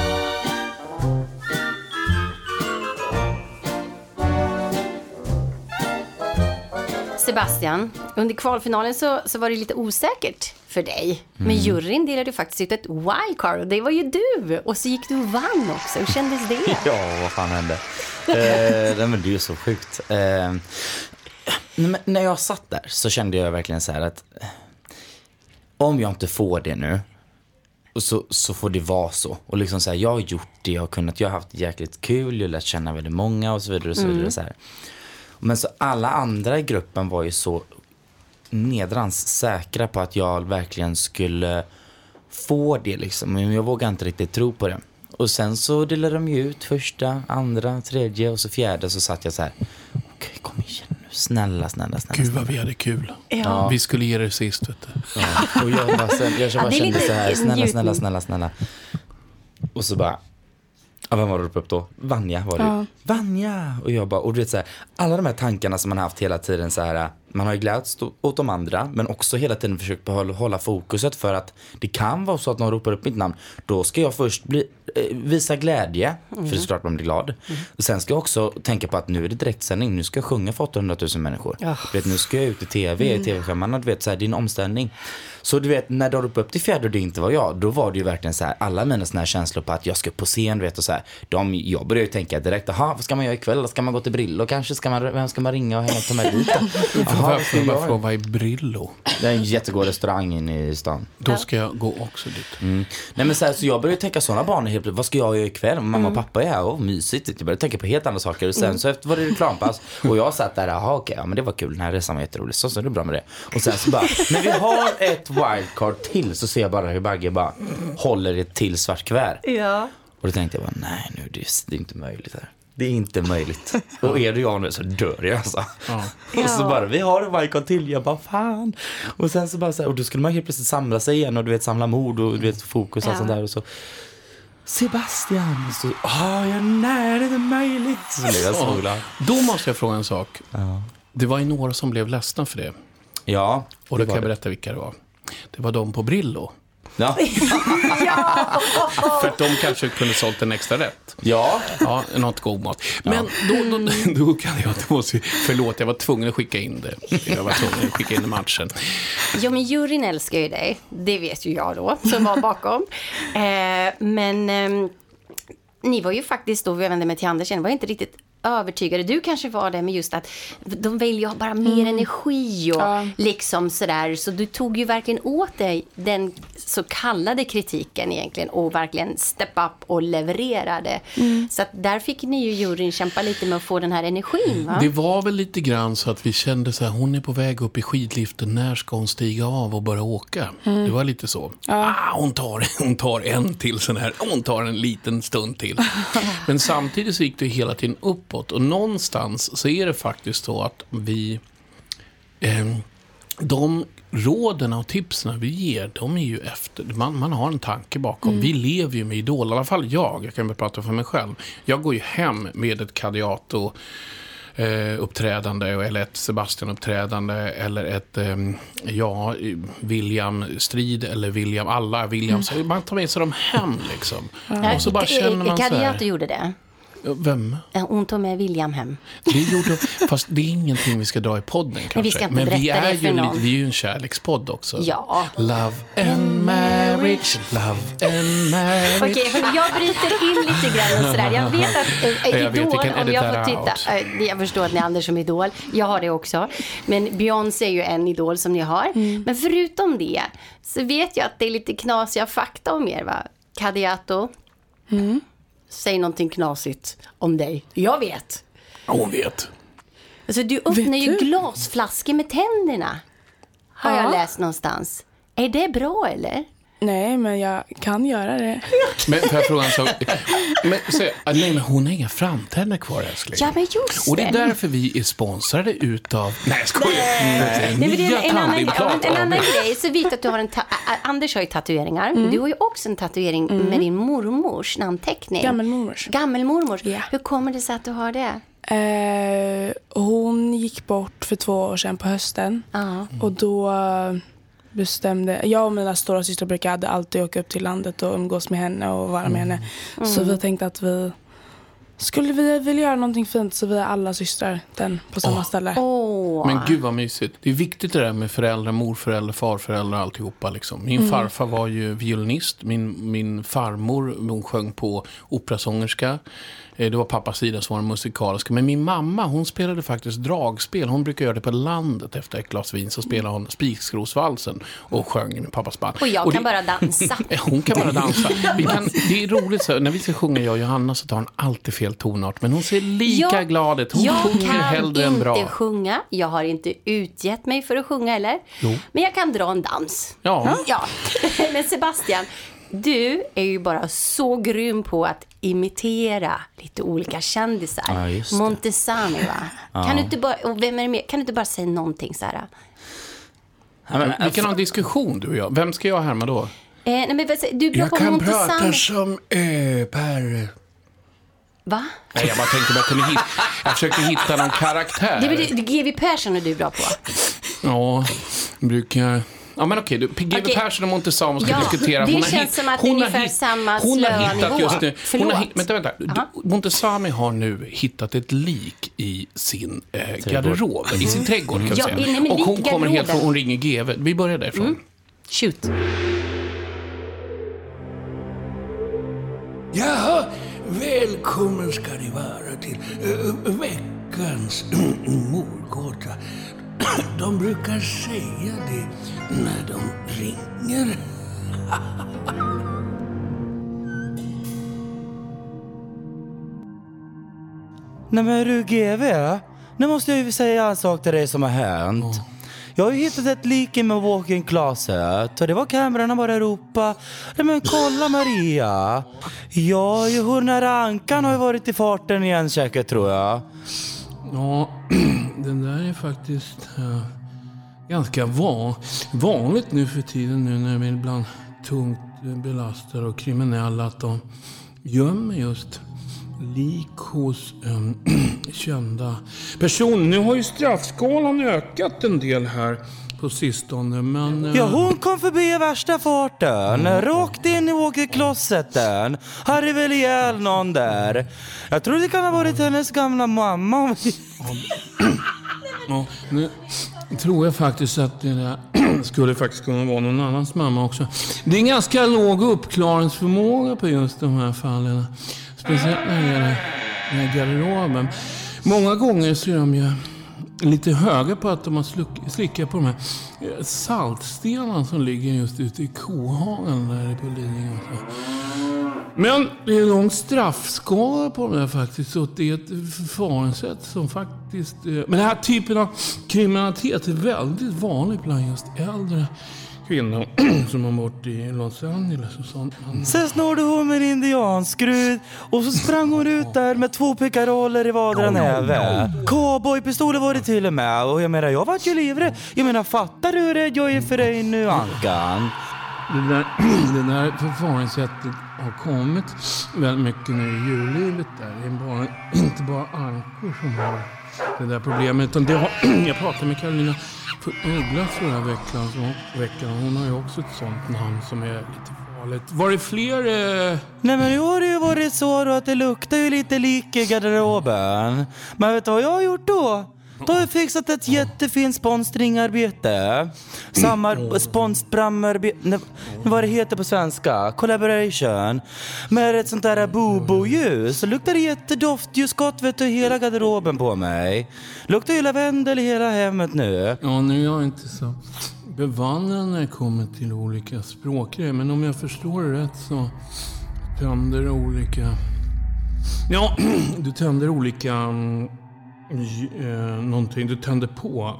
Sebastian, under kvalfinalen så, så var det lite osäkert för dig. Men juryn delade ju faktiskt ut ett wildcard och det var ju du. Och så gick du och vann också. Hur kändes det? Ja, vad fan hände? eh, nej, men det är ju så sjukt. Eh, när jag satt där så kände jag verkligen så här att eh, om jag inte får det nu så, så får det vara så. Och liksom så här, jag har gjort det, jag har kunnat, jag har haft jäkligt kul, jag har lärt känna väldigt många och så vidare. Och så vidare så här. Men så alla andra i gruppen var ju så nedrans säkra på att jag verkligen skulle få det liksom. Men jag vågade inte riktigt tro på det. Och sen så delade de ju ut första, andra, tredje och så fjärde så satt jag så här. Okej, kom igen nu. Snälla, snälla, snälla. Gud vad vi hade kul. Vi skulle ge det sist, vet du. Ja, och jag bara, sen, jag bara kände så här, snälla, snälla, snälla, snälla. Och så bara, ja, vem var det uppe upp då? Vanja var det Ja. Vanja! Och jag bara, och du vet så här, alla de här tankarna som man har haft hela tiden så här, man har ju glädts åt de andra, men också hela tiden försökt hålla fokuset för att det kan vara så att någon ropar upp mitt namn, då ska jag först bli, eh, visa glädje, för det är såklart man blir glad. Och sen ska jag också tänka på att nu är det direktsändning, nu ska jag sjunga för 800 000 människor. Du vet, nu ska jag ut i tv, i tv-skärmarna, du vet, så här, det är en omställning. Så du vet, när de ropade upp till fjärde och det inte var jag, då var det ju verkligen så här, alla mina såna här känslor på att jag ska upp på scen, du vet, och så här, de, jag började ju tänka direkt, jaha, vad ska man göra ikväll? Ska man gå till Brillo kanske? Ska man, vem ska man ringa och hänga ta med dit? Jaha, jag bara göra? fråga, vad är Brillo? Det är en jättegod restaurang inne i stan. Då ska jag gå också dit. Mm. Nej men så, här, så jag började tänka sådana banor helt plötsligt. Vad ska jag göra ikväll? Mamma och pappa är här, och mysigt. Jag började tänka på helt andra saker. Och sen så efter var det reklampass. Och jag satt där, jaha okej, ja men det var kul. Den här resan var jätterolig. Så, så är det bra med det. Och sen så bara, men vi har ett wildcard till. Så ser jag bara hur Bagge bara håller ett till svart kuvert. Ja. Och då tänkte jag bara, nej nu, det är, det är inte möjligt här. Det är inte möjligt. Och är det jag nu så dör jag alltså. Och så bara, vi har en wildcard till. Jag bara, fan. Och sen så bara så här, och då skulle man helt plötsligt samla sig igen och du vet samla mod och du vet fokus och Ja. sånt där. Och så, Sebastian. Och så, ah, ja, nej det är inte möjligt. Så blev jag så glad. Då måste jag fråga en sak. Det var ju några som blev ledsna för det. Ja. Och då kan jag berätta vilka det var. Det var de på Brillo. Ja. För att de kanske kunde sålt en extra rätt. ja. Ja, något god mat. Men då, då, då kan jag, då måste, förlåt, jag var tvungen att skicka in det. Jag var tvungen att skicka in matchen. Ja, men juryn älskar ju dig. Det vet ju jag då, som var bakom. Eh, men ehm, ni var ju faktiskt då, jag vänder mig till Anders igen, var inte riktigt övertygade. Du kanske var det med just att de väljer att ha bara mer energi och Ja. liksom sådär. Så du tog ju verkligen åt dig den så kallade kritiken egentligen och verkligen step up och levererade. Så att där fick ni ju juryn kämpa lite med att få den här energin. Va? Det var väl lite grann så att vi kände så här, hon är på väg upp i skidliften, när ska hon stiga av och börja åka? Det var lite så. Ah, hon, tar, hon tar en till sån här, hon tar en liten stund till. Men samtidigt så gick det hela tiden uppåt och någonstans så är det faktiskt så att vi, eh, de råden och tipsen vi ger, de är ju efter, man, man har en tanke bakom. Vi lever ju med Idol, i alla fall jag, jag kan bara prata för mig själv. Jag går ju hem med ett Cadiato eh, uppträdande eller ett Sebastian-uppträdande eller ett eh, ja, William-strid eller William, alla Williams. Man tar med sig dem hem liksom. Och så bara känner man så här. gjorde det. Vem? Hon tog med William hem. Det gjorde, fast det är ingenting vi ska dra i podden kanske. vi ska inte Men vi berätta är det för ju, någon. vi är ju en kärlekspodd också. Ja. Love and marriage, love and marriage. Okej, hörni, jag bryter in lite grann och sådär. Jag vet att äh, Jag Idol, kan om jag får titta. Äh, jag förstår att ni är Anders som Idol. Jag har det också. Men Beyoncé är ju en Idol som ni har. Mm. Men förutom det så vet jag att det är lite knasiga fakta om er va? Kadiato. Mm. Säg någonting knasigt om dig. Jag vet. Ja, Hon vet. Alltså du öppnar ju du? glasflaskor med tänderna. Har jag Ja. läst någonstans. Är det bra eller? Nej, men jag kan göra det. Men får jag fråga en sak? Men, så, nej, men hon har inga framtänder kvar älskling. Ja, men just Och det är därför vi är sponsrade utav... Nej, jag skojar. Nej. Nej, men det Nya är en, annan, en annan grej. Så vet att du har en Anders har ju tatueringar. men Du har ju också en tatuering med din mormors namnteckning. Gammelmormors. Gammelmormors. Ja. Hur kommer det sig att du har det? Eh, hon gick bort för två år sedan på hösten. Ja. Och då bestämde... Jag och mina stora systrar brukade alltid åka upp till landet och umgås med henne och vara med henne. Så vi tänkte att vi... Skulle vi vilja göra någonting fint så vi är alla systrar den på samma ställe. Åh. Men gud vad mysigt. Det är viktigt det där med föräldrar, morföräldrar, farföräldrar och alltihopa. Liksom. Min farfar var ju violinist. Min, min farmor hon sjöng på operasångerska. Eh, Det var pappas sida som var den musikaliska. Men min mamma hon spelade faktiskt dragspel. Hon brukar göra det på landet efter ett glas vin. Så spelade hon Spikskrosvalsen och sjöng med pappas band. Och jag det- kan bara dansa. Hon kan bara dansa. Kan, det är roligt, så, när vi ska sjunga jag och Johanna så tar hon alltid fel tonart. Men hon ser lika Jag- glad ut. Hon jag sjunger kan hellre än bra. inte sjunga. Jag har inte utgett mig för att sjunga eller. Jo. Men jag kan dra en dans. Ja. Ja. Men Sebastian, du är ju bara så grym på att imitera lite olika kändisar. Ja. Montesami va? Kan du inte bara, och vem är det mer? Kan du inte bara säga någonting så här? Eh, Ja, men, Vi kan ha en diskussion du och jag. Vem ska jag härma då? nej men du är bra på Montesami. som äh, Per. Va? Nej, jag bara tänkte om jag kunde hitta... Jag försökte hitta någon karaktär. Det är GW Persson är du bra på. Ja, brukar... Ja, men okej. du, GW Okej. Persson och Montesami ska Ja, diskutera. det har känns hitt- som att det är hon har ungefär hitt- samma Hon har hittat just nu... Hon Förlåt. har, hitt- vänta, vänta. Jaha. Montesami har nu hittat ett lik i sin eh, garderob. I sin trädgård, kan jag Ja, säga. nej, men Och hon kommer helt från... Hon ringer GW. Vi börjar därifrån. Shoot. Jaha, välkommen ska ni vara till äh, veckans mordgåta. De brukar säga det när de ringer. Nej men du GV, nu måste jag ju säga en sak till dig som har hänt. Jag har ju hittat ett lik i min walk-in closet och det var kameran bara ropa Nej men kolla Maria! Ja, ju ankan har ju varit i farten igen säkert tror jag. Ja, den där är faktiskt äh, ganska van, vanligt nu för tiden nu när vi är ibland tungt belastade och kriminella att de gömmer just lik hos äh, kända personer. Nu har ju straffskalan ökat en del här på sistone, men... eh, Ja, hon kom förbi i värsta farten. Rakt in i walk-in-closeten. Hade väl ihjäl någon där. Jag tror det kan ha varit hennes gamla mamma. Ja, nu tror jag faktiskt att det där skulle faktiskt kunna vara någon annans mamma också. Det är en ganska låg uppklaringsförmåga på just de här fallen. Speciellt när det gäller garderoben. Många gånger så är de ju lite höga på att de har slickat på de här eh, saltstenarna som ligger just ute i kohagen där på alltså. Lidingö. Men det är lång straffskala på de där faktiskt. Så det är ett förfaringssätt som faktiskt... Eh, men den här typen av kriminalitet är väldigt vanligt bland just äldre kvinnor som har varit i Los Angeles och sånt. Sen snodde hon med indianskrud och så sprang hon ut där med två pickaroller i vardera näve. Cowboypistoler var det till och med och jag menar jag vart ju livrädd. Jag menar fattar du hur rädd jag är för dig nu Ankan? det, där, det där förfaringssättet har kommit väldigt mycket nu i djurlivet där. Det är bara, inte bara ankor som har det där problemet. Utan det har, jag pratade med Karolina Uggla förra veckan, så, veckan. Hon har ju också ett sånt namn som är lite farligt. Var det fler... Eh... Nej men nu har det ju varit så då att det luktar ju lite lik i garderoben. Men vet du vad jag har gjort då? Då har jag fixat ett jättefint sponsringarbete. Samar... Sponsbramarbete... Nej, vad det heter på svenska? Collaboration. Med ett sånt där bobo-ljus. Så luktar det jättedoftljusgott vet du, hela garderoben på mig. Luktar ju lavendel i hela hemmet nu. Ja, nu är jag inte så bevandrad när det kommer till olika språkgrejer. Men om jag förstår det rätt så tänder olika... Ja, du tänder olika... Mm, eh, någonting. Du tänder på.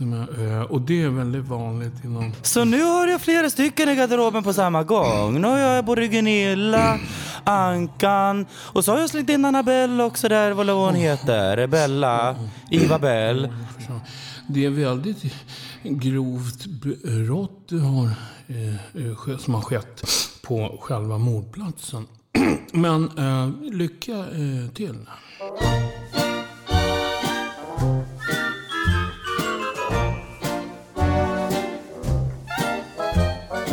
Eh, och det är väldigt vanligt inom... Så nu har jag flera stycken i garderoben på samma gång. Nu har jag både Gunilla, Ankan och så har jag slängt in Annabelle också där, vad hon heter. Bella, Iva Bell. Det är väldigt grovt brott du har, eh, eh, som har skett på själva mordplatsen. Men eh, lycka eh, till.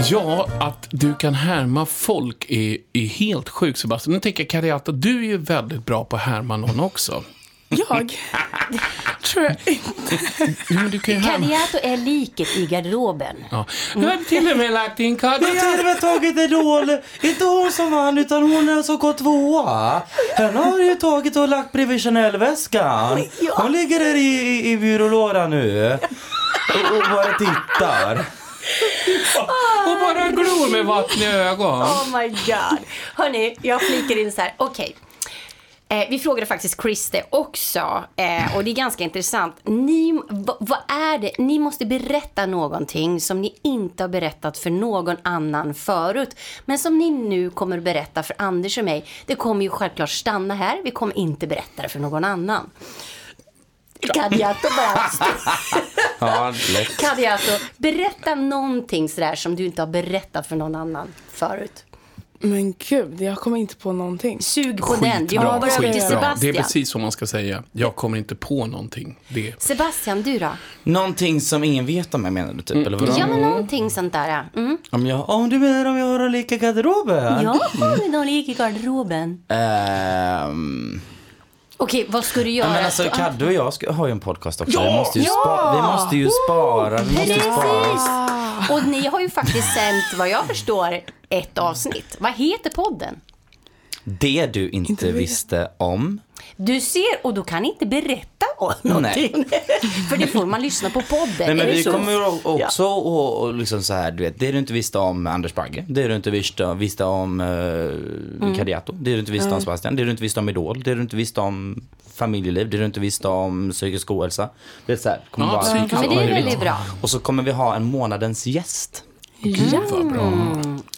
Ja, att du kan härma folk är, är helt sjukt Sebastian. Nu tänker jag Kariata, du är ju väldigt bra på att härma någon också. Jag? Tror jag inte. Ja, men du kan ju härma... Kadiato är liket i garderoben. Ja. Jag har till och med lagt in Jag har till och Kadiata. med tagit Idol. Inte hon som vann, utan hon är som gått tvåa. Henne har ju tagit och lagt bredvid Chanel-väskan. Hon ligger där i, i, i byrålådan nu. Och, och bara tittar. Och bara glor med vatten i ögon. Oh my god. Hörni, jag flikar in så här. Okej. Eh, vi frågade faktiskt Chris det också. Eh, och det är ganska intressant. Ni, va, vad är det? Ni måste berätta någonting som ni inte har berättat för någon annan förut. Men som ni nu kommer berätta för Anders och mig. Det kommer ju självklart stanna här. Vi kommer inte berätta det för någon annan. Kadiato bara Ja. Kadiato, berätta någonting sådär som du inte har berättat för någon annan förut. Men gud, jag kommer inte på någonting. Sug på den. Vi hoppar över till skitbra. Det är Sebastian. precis så man ska säga. Jag kommer inte på någonting. Det. Sebastian, du då? Någonting som ingen vet om mig menar du typ? Eller vadå? Ja, men någonting sånt där. Mm. Om, jag, om du menar om jag har olika garderober? Ja, har någon lik i garderoben? Ehm, Okej, vad ska du göra? men alltså, Kaddo och jag ska, har ju en podcast också. Ja! Vi, måste ju Ja! spa, vi måste ju spara. Vi måste ju spara. Precis. Och ni har ju faktiskt sänt, vad jag förstår, ett avsnitt. Vad heter podden? Det du inte, visste om. Du ser, och då kan inte berätta om någonting. För det får man lyssna på podden. Nej, men det vi så? kommer också och, och liksom så här, du vet, det du inte visste om Anders Bagge, det du inte visste, visste om uh, Kadiato, det du inte visste om Sebastian, det du inte visste om Idol, det du inte visste om familjeliv, det du inte visste om psykisk ohälsa. Det är så här, kommer Ja, vara- psykisk Ja, men det är väldigt bra. Och så kommer vi ha en månadens gäst. Gud vad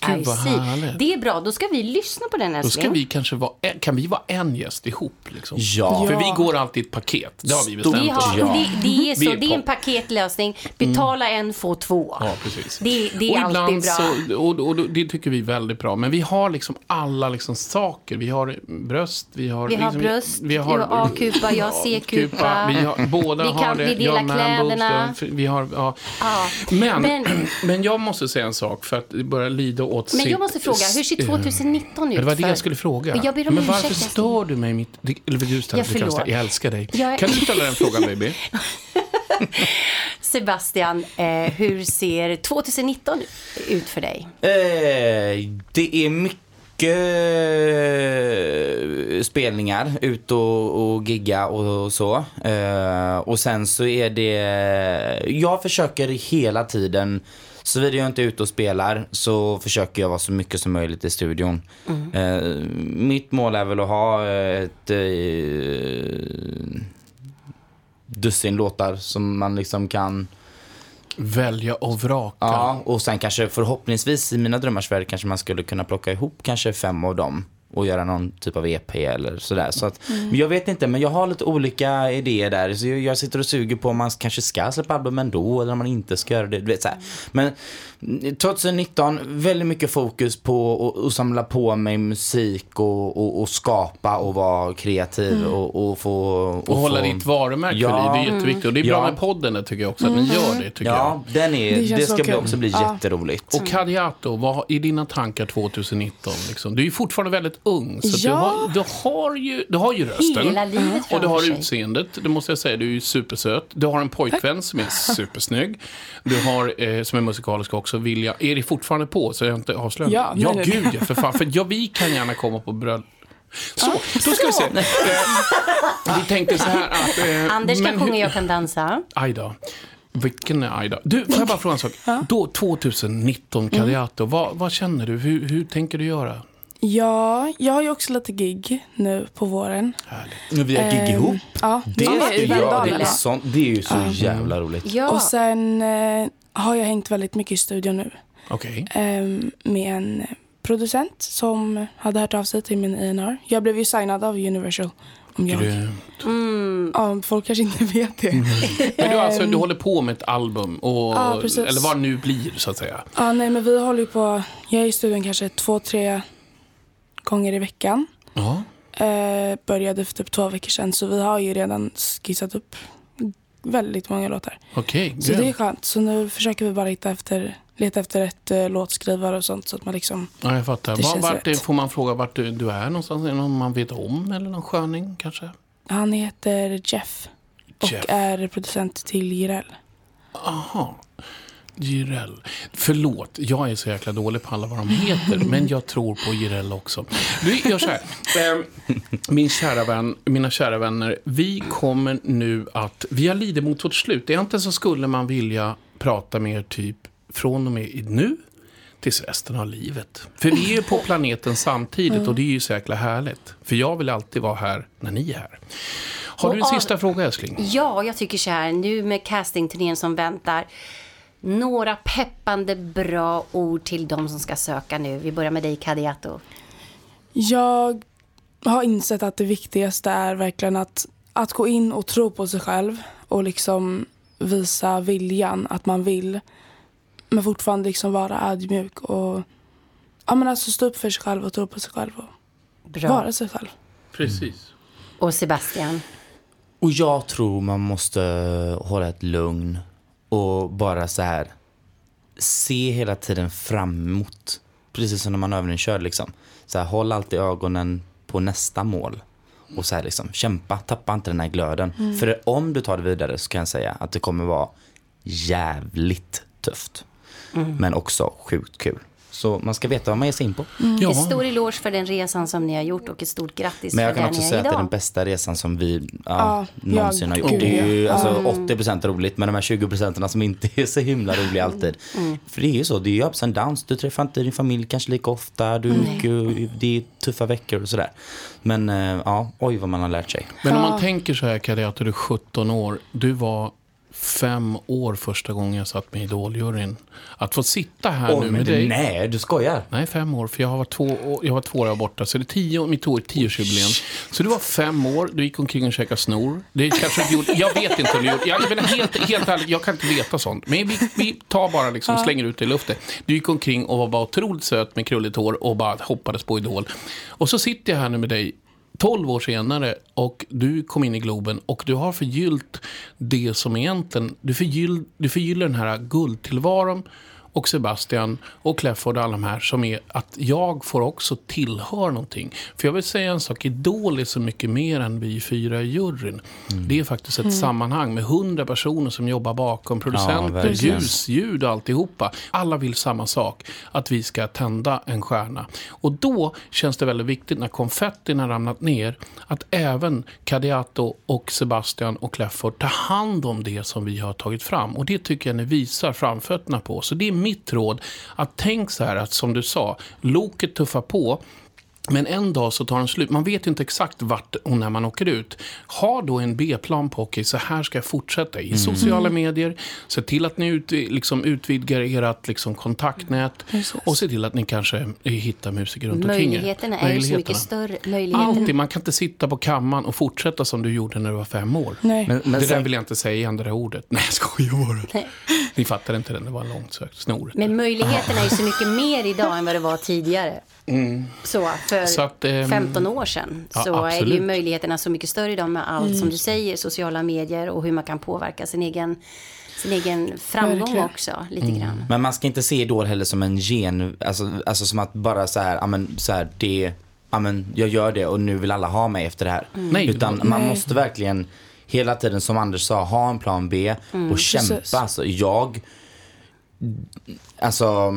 I Gud vad see. härligt. Det är bra, då ska vi lyssna på den Då älskling. ska vi kanske vara, kan vi vara en gäst ihop? Liksom? Ja. För vi går alltid ett paket. Det har vi Vi bestämt oss har. Ja. det, det är Vi så, är det är en paketlösning. Betala en, få två. Ja, precis. Det, det är och alltid bra. Så, och, och, och det tycker vi är väldigt bra. Men vi har liksom alla liksom saker. Vi har bröst, vi har... Vi har liksom, bröst, vi har A-kupa, jag har C-kupa. Vi har, båda Vi har kan- det. vi delar jag kläderna. Vi har, ja. Ja. Men, Men- men, jag måste säga en sak för att det börjar lida åt Men jag måste fråga, hur ser 2019 ut? Ja, det var det jag skulle fråga. Jag ber om men varför ursäkt, stör du mig mitt... Eller du ställa Ja, du kan förlåt. ställa- Jag älskar dig. Jag är- Kan du ställa den frågan, baby? Sebastian, eh, hur ser 2019 ut för dig? Eh, det är mycket eh, spelningar, ut och, och gigga och så. Eh, och sen så är det, jag försöker hela tiden, såvida jag inte är ute och spelar så försöker jag vara så mycket som möjligt i studion. Eh, mitt mål är väl att ha ett eh, dussin låtar som man liksom kan Välja och vraka. Ja, och sen kanske förhoppningsvis i mina drömmars värld kanske man skulle kunna plocka ihop kanske fem av dem och göra någon typ av EP eller sådär. Så att, Mm. men jag vet inte, men jag har lite olika idéer där. Så jag, jag sitter och suger på om man kanske ska släppa album ändå eller om man inte ska göra det. Du vet, så här. Men mm, 2019, väldigt mycket fokus på att- att samla på mig musik och, och, och skapa och vara kreativ Mm. och, och få... Och hålla ditt varumärke Ja. det är jätteviktigt. Och det är bra Ja. med podden, det tycker jag också, att ni gör det, tycker jag. Ja, den är, Det det, ska bli också bli Ja. jätteroligt. Och Kadiato, vad är dina tankar 2019? Liksom? Du är fortfarande väldigt ung, så att du, Ja. har, du, har ju, du har ju rösten. Hela livet Och du har utseendet, det måste jag säga. Du är ju supersöt. Du har en pojkvän som är supersnygg. Du har, eh, som är musikalisk också, Vilja. Är det fortfarande på? Så jag inte avslöjar Ja, ja nej, gud ja, för fan. För ja, vi kan gärna komma på bröllop. Så, då ska vi se. Eh, vi tänkte så här att... Eh, Anders kan sjunga, jag kan dansa. Aj då. Vilken är aj då? Du, får jag bara fråga en sak? Då, 2019, Kadiato, vad, vad känner du? Hur, hur tänker du göra? Ja, jag har ju också lite gig nu på våren. Vi har gig Ehm, ihop. Ja, Det, ja, ska i jag, det, är sånt, det är ju så jävla roligt. Ja, Och sen eh, har jag hängt väldigt mycket i studion nu. Okej. ehm, med en producent som hade hört av sig till min A&R. Jag blev ju signad av Universal. Om jag, Grymt. ja, folk kanske inte vet det. Men du, alltså, Ehm, du håller på med ett album, och, Ja, eller vad det nu blir, så att säga. Ja, nej, men vi håller ju på. Jag är i studion kanske två, tre gånger i veckan. Ja. Eh, började för typ två veckor sedan, så vi har ju redan skissat upp väldigt många låtar. Okej, Så det är skönt. Så nu försöker vi bara hitta efter, leta efter rätt eh, låtskrivare och sånt så att man liksom... Ja, jag fattar. Det Var, vart, rätt. får man fråga vart du, du är någonstans? Är det någon man vet om, eller någon sköning kanske? Han heter Jeff och Jeff. är producent till Jireel. Aha. Jireel. Förlåt, jag är så jäkla dålig på alla vad de heter, men jag tror på Jireel också. Du, gör så här. Eh, Min kära vän, mina kära vänner, vi kommer nu att... Vi har lidit mot vårt slut. Egentligen så skulle man vilja prata med er typ från och med nu tills resten av livet. För vi är ju på planeten samtidigt och det är ju så jäkla härligt. För jag vill alltid vara här när ni är här. Har du en sista fråga, älskling? ja, jag tycker så här, nu med castingturnén som väntar. Några peppande bra ord till de som ska söka nu. Vi börjar med dig, Kadiato. Jag har insett att det viktigaste är verkligen att, att gå in och tro på sig själv och liksom visa viljan att man vill. Men fortfarande liksom vara ödmjuk och ja, men alltså stå upp för sig själv och tro på sig själv och Bra. vara sig själv. Precis. Och Sebastian. Och jag tror man måste hålla ett lugn och bara så här se hela tiden fram emot. Precis som när man övningskör liksom. Så här, håll alltid ögonen på nästa mål. Och så här liksom, kämpa, tappa inte den här glöden. För om du tar det vidare så kan jag säga att det kommer vara jävligt tufft. Men också sjukt kul. Så man ska veta vad man ger sig in på. Ja. En stor eloge för den resan som ni har gjort och ett stort grattis Men jag kan också säga att det är den bästa resan som vi ja, Ja, någonsin ja, har gjort. gud, Det är ju ja. alltså, Mm. 80% roligt, men de här 20% som inte är så himla roliga alltid. Mm. För det är ju så, det är ju ups and downs. Du träffar inte din familj kanske lika ofta, du, det är tuffa veckor och sådär. Men eh, ja, oj vad man har lärt sig. Men om man tänker så här, Kalle, att du är 17 år. Du var fem år första gången jag satt med i Idoljuryn. Att få sitta här Oj, nu men med du, dig. nej, du skojar. Nej, fem år. För jag har varit två, år- jag var två år borta. Så det är tio, mitt år, tioårsjubileum. Så du var fem år, du gick omkring och käkade snor. Det kanske du gjorde, jag vet inte om du gjorde. Jag menar, helt, helt ärligt, jag kan inte veta sånt. Men vi, vi tar bara liksom, slänger ut det i luften. Du gick omkring och var bara otroligt söt med krulligt hår och bara hoppades på Idol. Och så sitter jag här nu med dig 12 år senare och du kom in i Globen och du har förgyllt det som egentligen, du, förgyll, du förgyller den här guldtillvaron och Sebastian och Clefford och alla de här som är att jag får också tillhöra någonting. För jag vill säga en sak, Idol är så mycket mer än vi fyra i juryn. Det är faktiskt ett sammanhang med hundra personer som jobbar bakom, producenter, verkligen. ljus, ljud och alltihopa. Alla vill samma sak, att vi ska tända en stjärna. Och då känns det väldigt viktigt när konfettin har ramlat ner, att även Kadiato och Sebastian och Clefford tar hand om det som vi har tagit fram. Och det tycker jag ni visar framfötterna på. Så det är mitt råd, att tänk så här att som du sa, loket tuffar på, men en dag så tar den slut. Man vet ju inte exakt vart och när man åker ut. Ha då en B-plan på, okej, så här ska jag fortsätta i sociala medier. Se till att ni ut, liksom, utvidgar ert liksom, kontaktnät. Och se till att ni kanske hittar musiker runt omkring er. Möjligheterna är ju så mycket större. Möjligheterna. Alltid. Man kan inte sitta på kammaren och fortsätta som du gjorde när du var fem år. Nej. Men, men det där sen, vill jag inte säga igen, det där ordet. Nej, jag skojar bara. Nej. Ni fattar inte den, det var långt sökt. Snoret. Men möjligheterna är ju så mycket mer idag än vad det var tidigare. Så för Så att, ehm, 15 år sedan ja, så är det ju absolut. möjligheterna så mycket större idag med allt som du säger, sociala medier och hur man kan påverka sin egen, sin egen framgång Verkligen. också lite grann. men man ska inte se Idol heller som en gen, alltså, alltså som att bara så här, ja men så här, det, ja men jag gör det och nu vill alla ha mig efter det här. Nej, Utan man måste verkligen hela tiden, som Anders sa, ha en plan B och kämpa. Precis. Alltså, jag, alltså,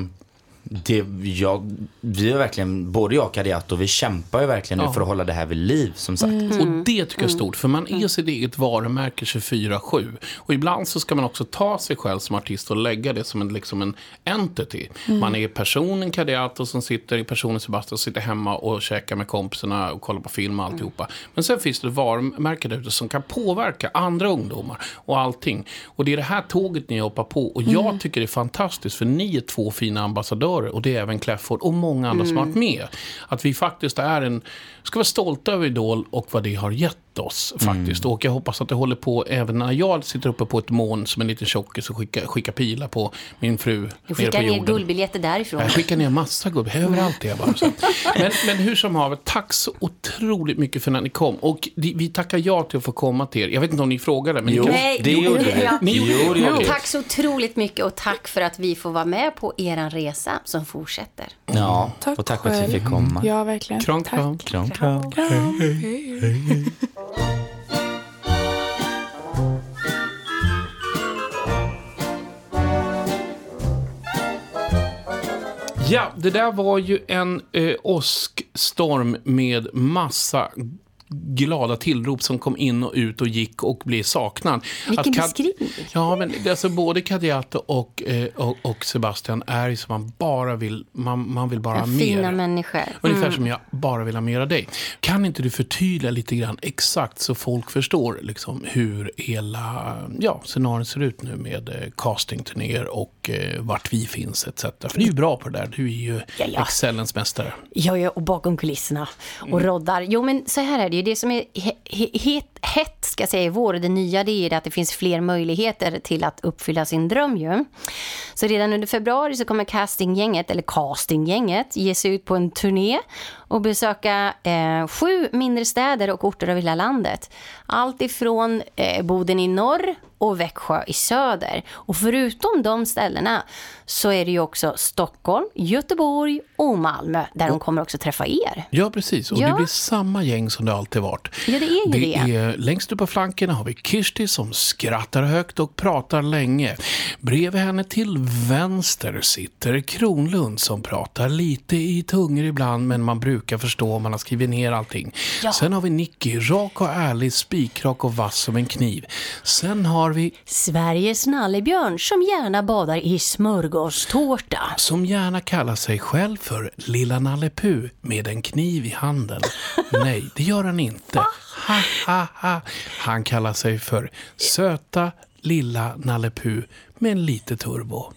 det, jag, vi är verkligen, både jag och Kadiato, vi kämpar ju verkligen nu Ja. för att hålla det här vid liv, som sagt. Och det tycker jag är stort, för man är sitt eget varumärke 24-7. Och ibland så ska man också ta sig själv som artist och lägga det som en, liksom en entity. Man är personen Kadiato som sitter, personen Sebastian som sitter hemma och käkar med kompisarna och kollar på film och alltihopa. Men sen finns det ett varumärke där ute som kan påverka andra ungdomar och allting. Och det är det här tåget ni hoppar på. Och jag tycker det är fantastiskt, för ni är två fina ambassadörer och det är även Clefford och många andra som har varit med. Att vi faktiskt är en, ska vara stolta över Idol och vad det har gett oss faktiskt. Och jag hoppas att det håller på även när jag sitter uppe på ett moln som en liten tjockis och skickar, skickar pilar på min fru Du skickar ner guldbiljetter därifrån. Jag skickar ner massa gubbar, överallt är jag bara. Så. Men, men hur som haver, tack så otroligt mycket för att ni kom. Och vi tackar ja till att få komma till er. Jag vet inte om ni frågade, men Jo. ni kan... Nej, det gjorde vi. Ja. Ni gjorde Jo, det. Tack så otroligt mycket och tack för att vi får vara med på er resa som fortsätter. Ja, Tack och tack för att vi fick komma. Ja, verkligen. Kram, Tack. kram. Kram, kram. Ja, det där var ju en eh, åskstorm med massa glada tillrop som kom in och ut och gick och blev saknad. Vilken Kad- beskrivning. Ja, men alltså både Kadiato och, eh, och, och Sebastian är som man bara vill, man, man vill bara ha mer. Fina människor. Ungefär som jag bara vill ha mer av dig. Kan inte du förtydliga lite grann exakt så folk förstår liksom, hur hela ja, scenariot ser ut nu med eh, castingturnéer och eh, vart vi finns etc. För du är ju bra på det där. Du är ju Ja, ja. Excellens mästare. Ja, ja, och bakom kulisserna och roddar. Jo, men så här är det ju. Det som är het, hett, ska säga, i vår, det nya, det är det att det finns fler möjligheter till att uppfylla sin dröm ju. Så redan under februari så kommer castinggänget, eller castinggänget, ge sig ut på en turné och besöka eh, sju mindre städer och orter över hela landet. Allt ifrån eh, Boden i norr och Växjö i söder. Och förutom de ställena så är det ju också Stockholm, Göteborg och Malmö där de kommer också träffa er. Ja, precis. Och Ja. det blir samma gäng som det alltid varit. Ja, det är ju det. Är, längst upp på flankerna har vi Kirsti som skrattar högt och pratar länge. Bredvid henne till vänster sitter Kronlund som pratar lite i tungor ibland, men man brukar förstå om man har skrivit ner allting. Sen har vi Nicky, rak och ärlig, spikrak och vass som en kniv. Sen har vi Sveriges nallebjörn som gärna badar i smörgåstårta. som gärna kallar sig själv för Lilla Nalle Puh med en kniv i handen. Nej, det gör han inte. Ha, ha, ha. Han kallar sig för Söta Lilla Nalle Puh med en lite turbo.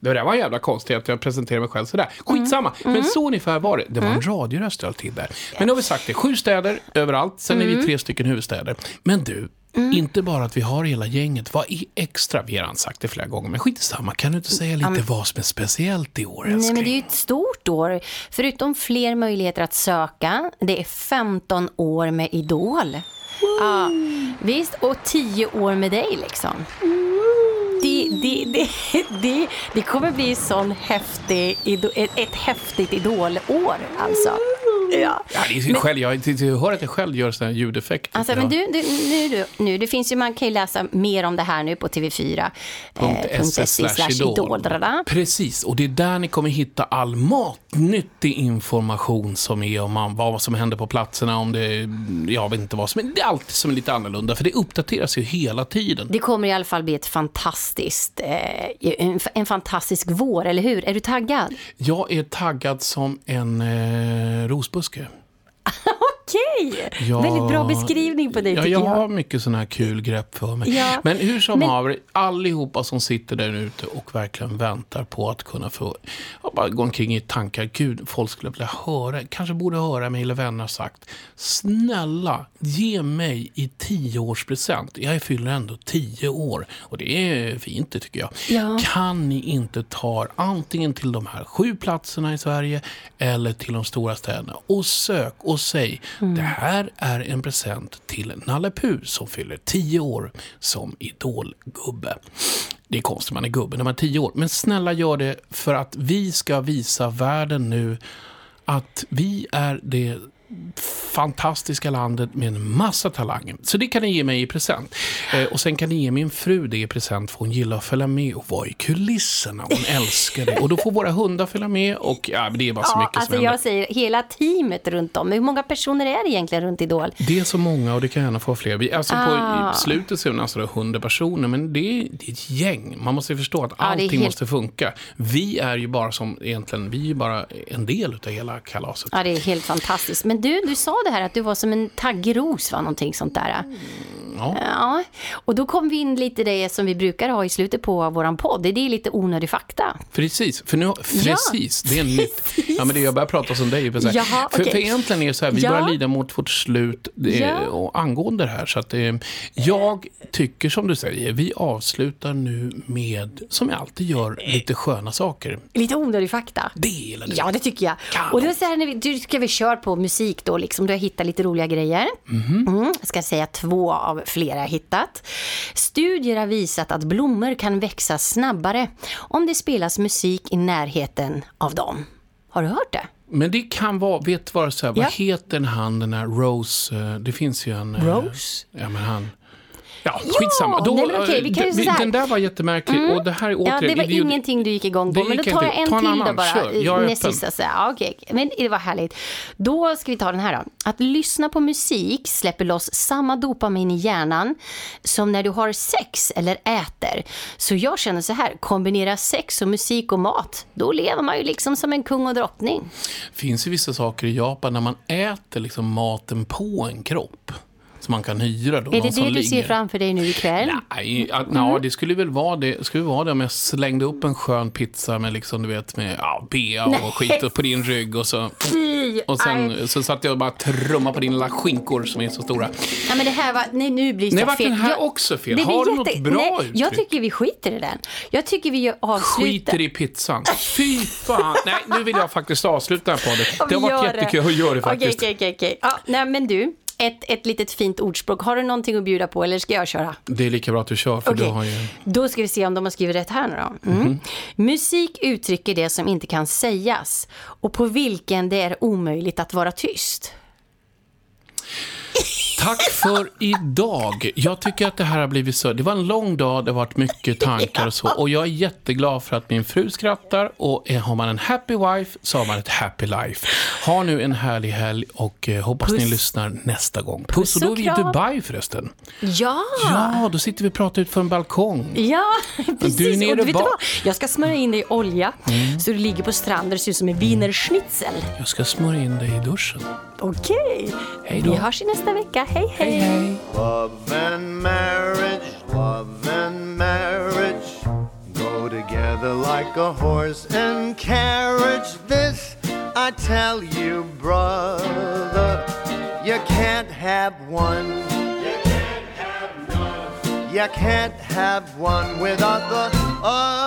Det där var jävla konstigt att jag presenterade mig själv sådär. Skitsamma, men så ungefär var det. Det var en radioröst jag till där. Men nu har vi sagt det, sju städer överallt, sen är vi tre stycken huvudstäder. Men du, inte bara att vi har hela gänget, vad är extra? Vi har sagt det flera gånger, men skitsamma, kan du inte säga lite vad som är speciellt i år, Nej, älskling? men det är ju ett stort år. Förutom fler möjligheter att söka, det är 15 år med Idol. Ja, visst, och 10 år med dig liksom. Det, det, det, det, det kommer bli sån häftig, ett, ett häftigt idolår alltså. Ja. Ja, det är ju själv, jag, jag hör att jag själv gör sådana ljudeffekter. Alltså, ja. men du, du, nu, nu, det finns ju, man kan ju läsa mer om det här nu på tv4. eh. Precis, och det är där ni kommer hitta all matnyttig information som är om man, vad som händer på platserna, om det, jag vet inte vad som det är alltid som är lite annorlunda, för det uppdateras ju hela tiden. Det kommer i alla fall bli ett fantastiskt, eh, en, en fantastisk vår, eller hur? Är du taggad? Jag är taggad som en eh, rosbuske. Okej! Ja. Väldigt bra beskrivning på dig Ja, jag jag. har mycket sådana här kul grepp för mig. Ja, Men hur som men- haver, allihopa som sitter där ute och verkligen väntar på att kunna få bara gå omkring i tankar. Gud, folk skulle vilja höra, kanske borde höra mig eller vänner sagt. Snälla, ge mig i tioårspresent. Jag fyller ändå tio år och det är fint det tycker jag. Ja. Kan ni inte ta antingen till de här sju platserna i Sverige eller till de stora städerna och sök och säg det här är en present till Nalle Puh som fyller 10 år som idolgubbe. Det är konstigt, man är gubbe när man är 10 år. Men snälla gör det för att vi ska visa världen nu att vi är det fantastiska landet med en massa talanger. Så det kan ni ge mig i present. Eh, och sen kan ni ge min fru det i present för hon gillar att följa med och vara i kulisserna. Hon älskar det. Och då får våra hundar följa med och ja, det är bara så Ja, mycket alltså som händer. jag säger hela teamet runt om. Hur många personer är det egentligen runt Idol? Det är så många och det kan gärna få fler. Vi, alltså Ah. på slutet så är det alltså 100 personer, men det är, det är ett gäng. Man måste förstå att allting helt- måste funka. Vi är ju bara som egentligen, vi är ju bara en del av hela kalaset. Ja, det är helt fantastiskt. Men men du, du sa det här att du var som en taggros, var Någonting sånt där. Ja. Ja, och då kom vi in lite det som vi brukar ha i slutet på våran podd. Det är lite onödig fakta. Precis, för nu, precis, det är nytt. Ja, men det, jag börjar prata som dig. Jaha, för, okej. för egentligen är det så här, vi Ja. börjar lida mot vårt slut det, Ja. och angående det här. Så att, eh, jag tycker som du säger, vi avslutar nu med, som jag alltid gör, lite sköna saker. Lite onödig fakta. Det gillar du. Ja, det tycker jag. Och då så här, när vi, du ska vi köra på musik då, liksom. Du har hittat lite roliga grejer. Mm, jag ska säga två av flera hittat. Studier har visat att blommor kan växa snabbare om det spelas musik i närheten av dem. Har du hört det? Men det kan vara, vet du vad, så här, Ja. vad heter han den här Rose, eh, det finns ju en... eh, Rose? Ja, men han... Ja, skitsamma. nej, men vi kan ju eh, säga så här. Den där var jättemärklig och det här är Ja, det var idiot- ingenting du gick igång på. Det Men då tar jag en Ta en till annan. då bara. Kör. Jag är näst öppen. sista. Så här. Ja, okej. Men det var härligt. Då ska vi ta den här då. Att lyssna på musik släpper loss samma dopamin i hjärnan som när du har sex eller äter. Så jag känner så här, kombinera sex och musik och mat. Då lever man ju liksom som en kung och drottning. finns ju vissa saker i Japan när man äter liksom maten på en kropp. Som man kan hyra då. Är det det du ser ligger. framför dig nu ikväll? Nej, att, Mm. ja, det skulle väl vara det. Skulle vara det om jag slängde upp en skön pizza med liksom, du vet, med ja, bea och skit upp på din rygg och så. Fy! Och Aj. sen så satt jag och bara trummade på dina lilla skinkor som är så stora. Ja, men det här var, nej, nu blir det Nej, vart fel. den här Jag- också fel? det Har du något bra nej? Jag tycker vi skiter i den. Jag tycker vi gör- avslutar. Skiter i pizzan. Fy fan. Nej, nu vill jag faktiskt avsluta den här podden. Det har varit gör jättekul att göra det faktiskt. Okej, okej, okej. Nej, men du, ett, ett litet fint ordspråk. Har du någonting att bjuda på eller ska jag köra? Det är lika bra att du kör, för Okej, du har ju... då ska vi se om de har skrivit rätt här nu då. Mm. Mhm. Musik uttrycker det som inte kan sägas och på vilken det är omöjligt att vara tyst. Tack för idag. Jag tycker att det här har blivit så. Det var en lång dag, det har varit mycket tankar och så. Och jag är jätteglad för att min fru skrattar. Och har man en happy wife så har man ett happy life. Ha nu en härlig helg och eh, hoppas ni Puss. lyssnar nästa gång. Puss, och då är vi i. Dubai förresten. Ja! Ja, då sitter vi och pratar ut för en balkong. Ja, precis. Du är nere och du vet bak. vad? Jag ska smörja in dig i olja så du ligger på stranden och ser ut som en wienerschnitzel. Jag ska smörja in dig i duschen. Okej. Hej då. Vi hörs i nästa vecka. Hej, hej. Hej, hej. Love and marriage, love and marriage go together like a horse and carriage. This I tell you, brother, you can't have one. You can't have none. You can't have one without the other.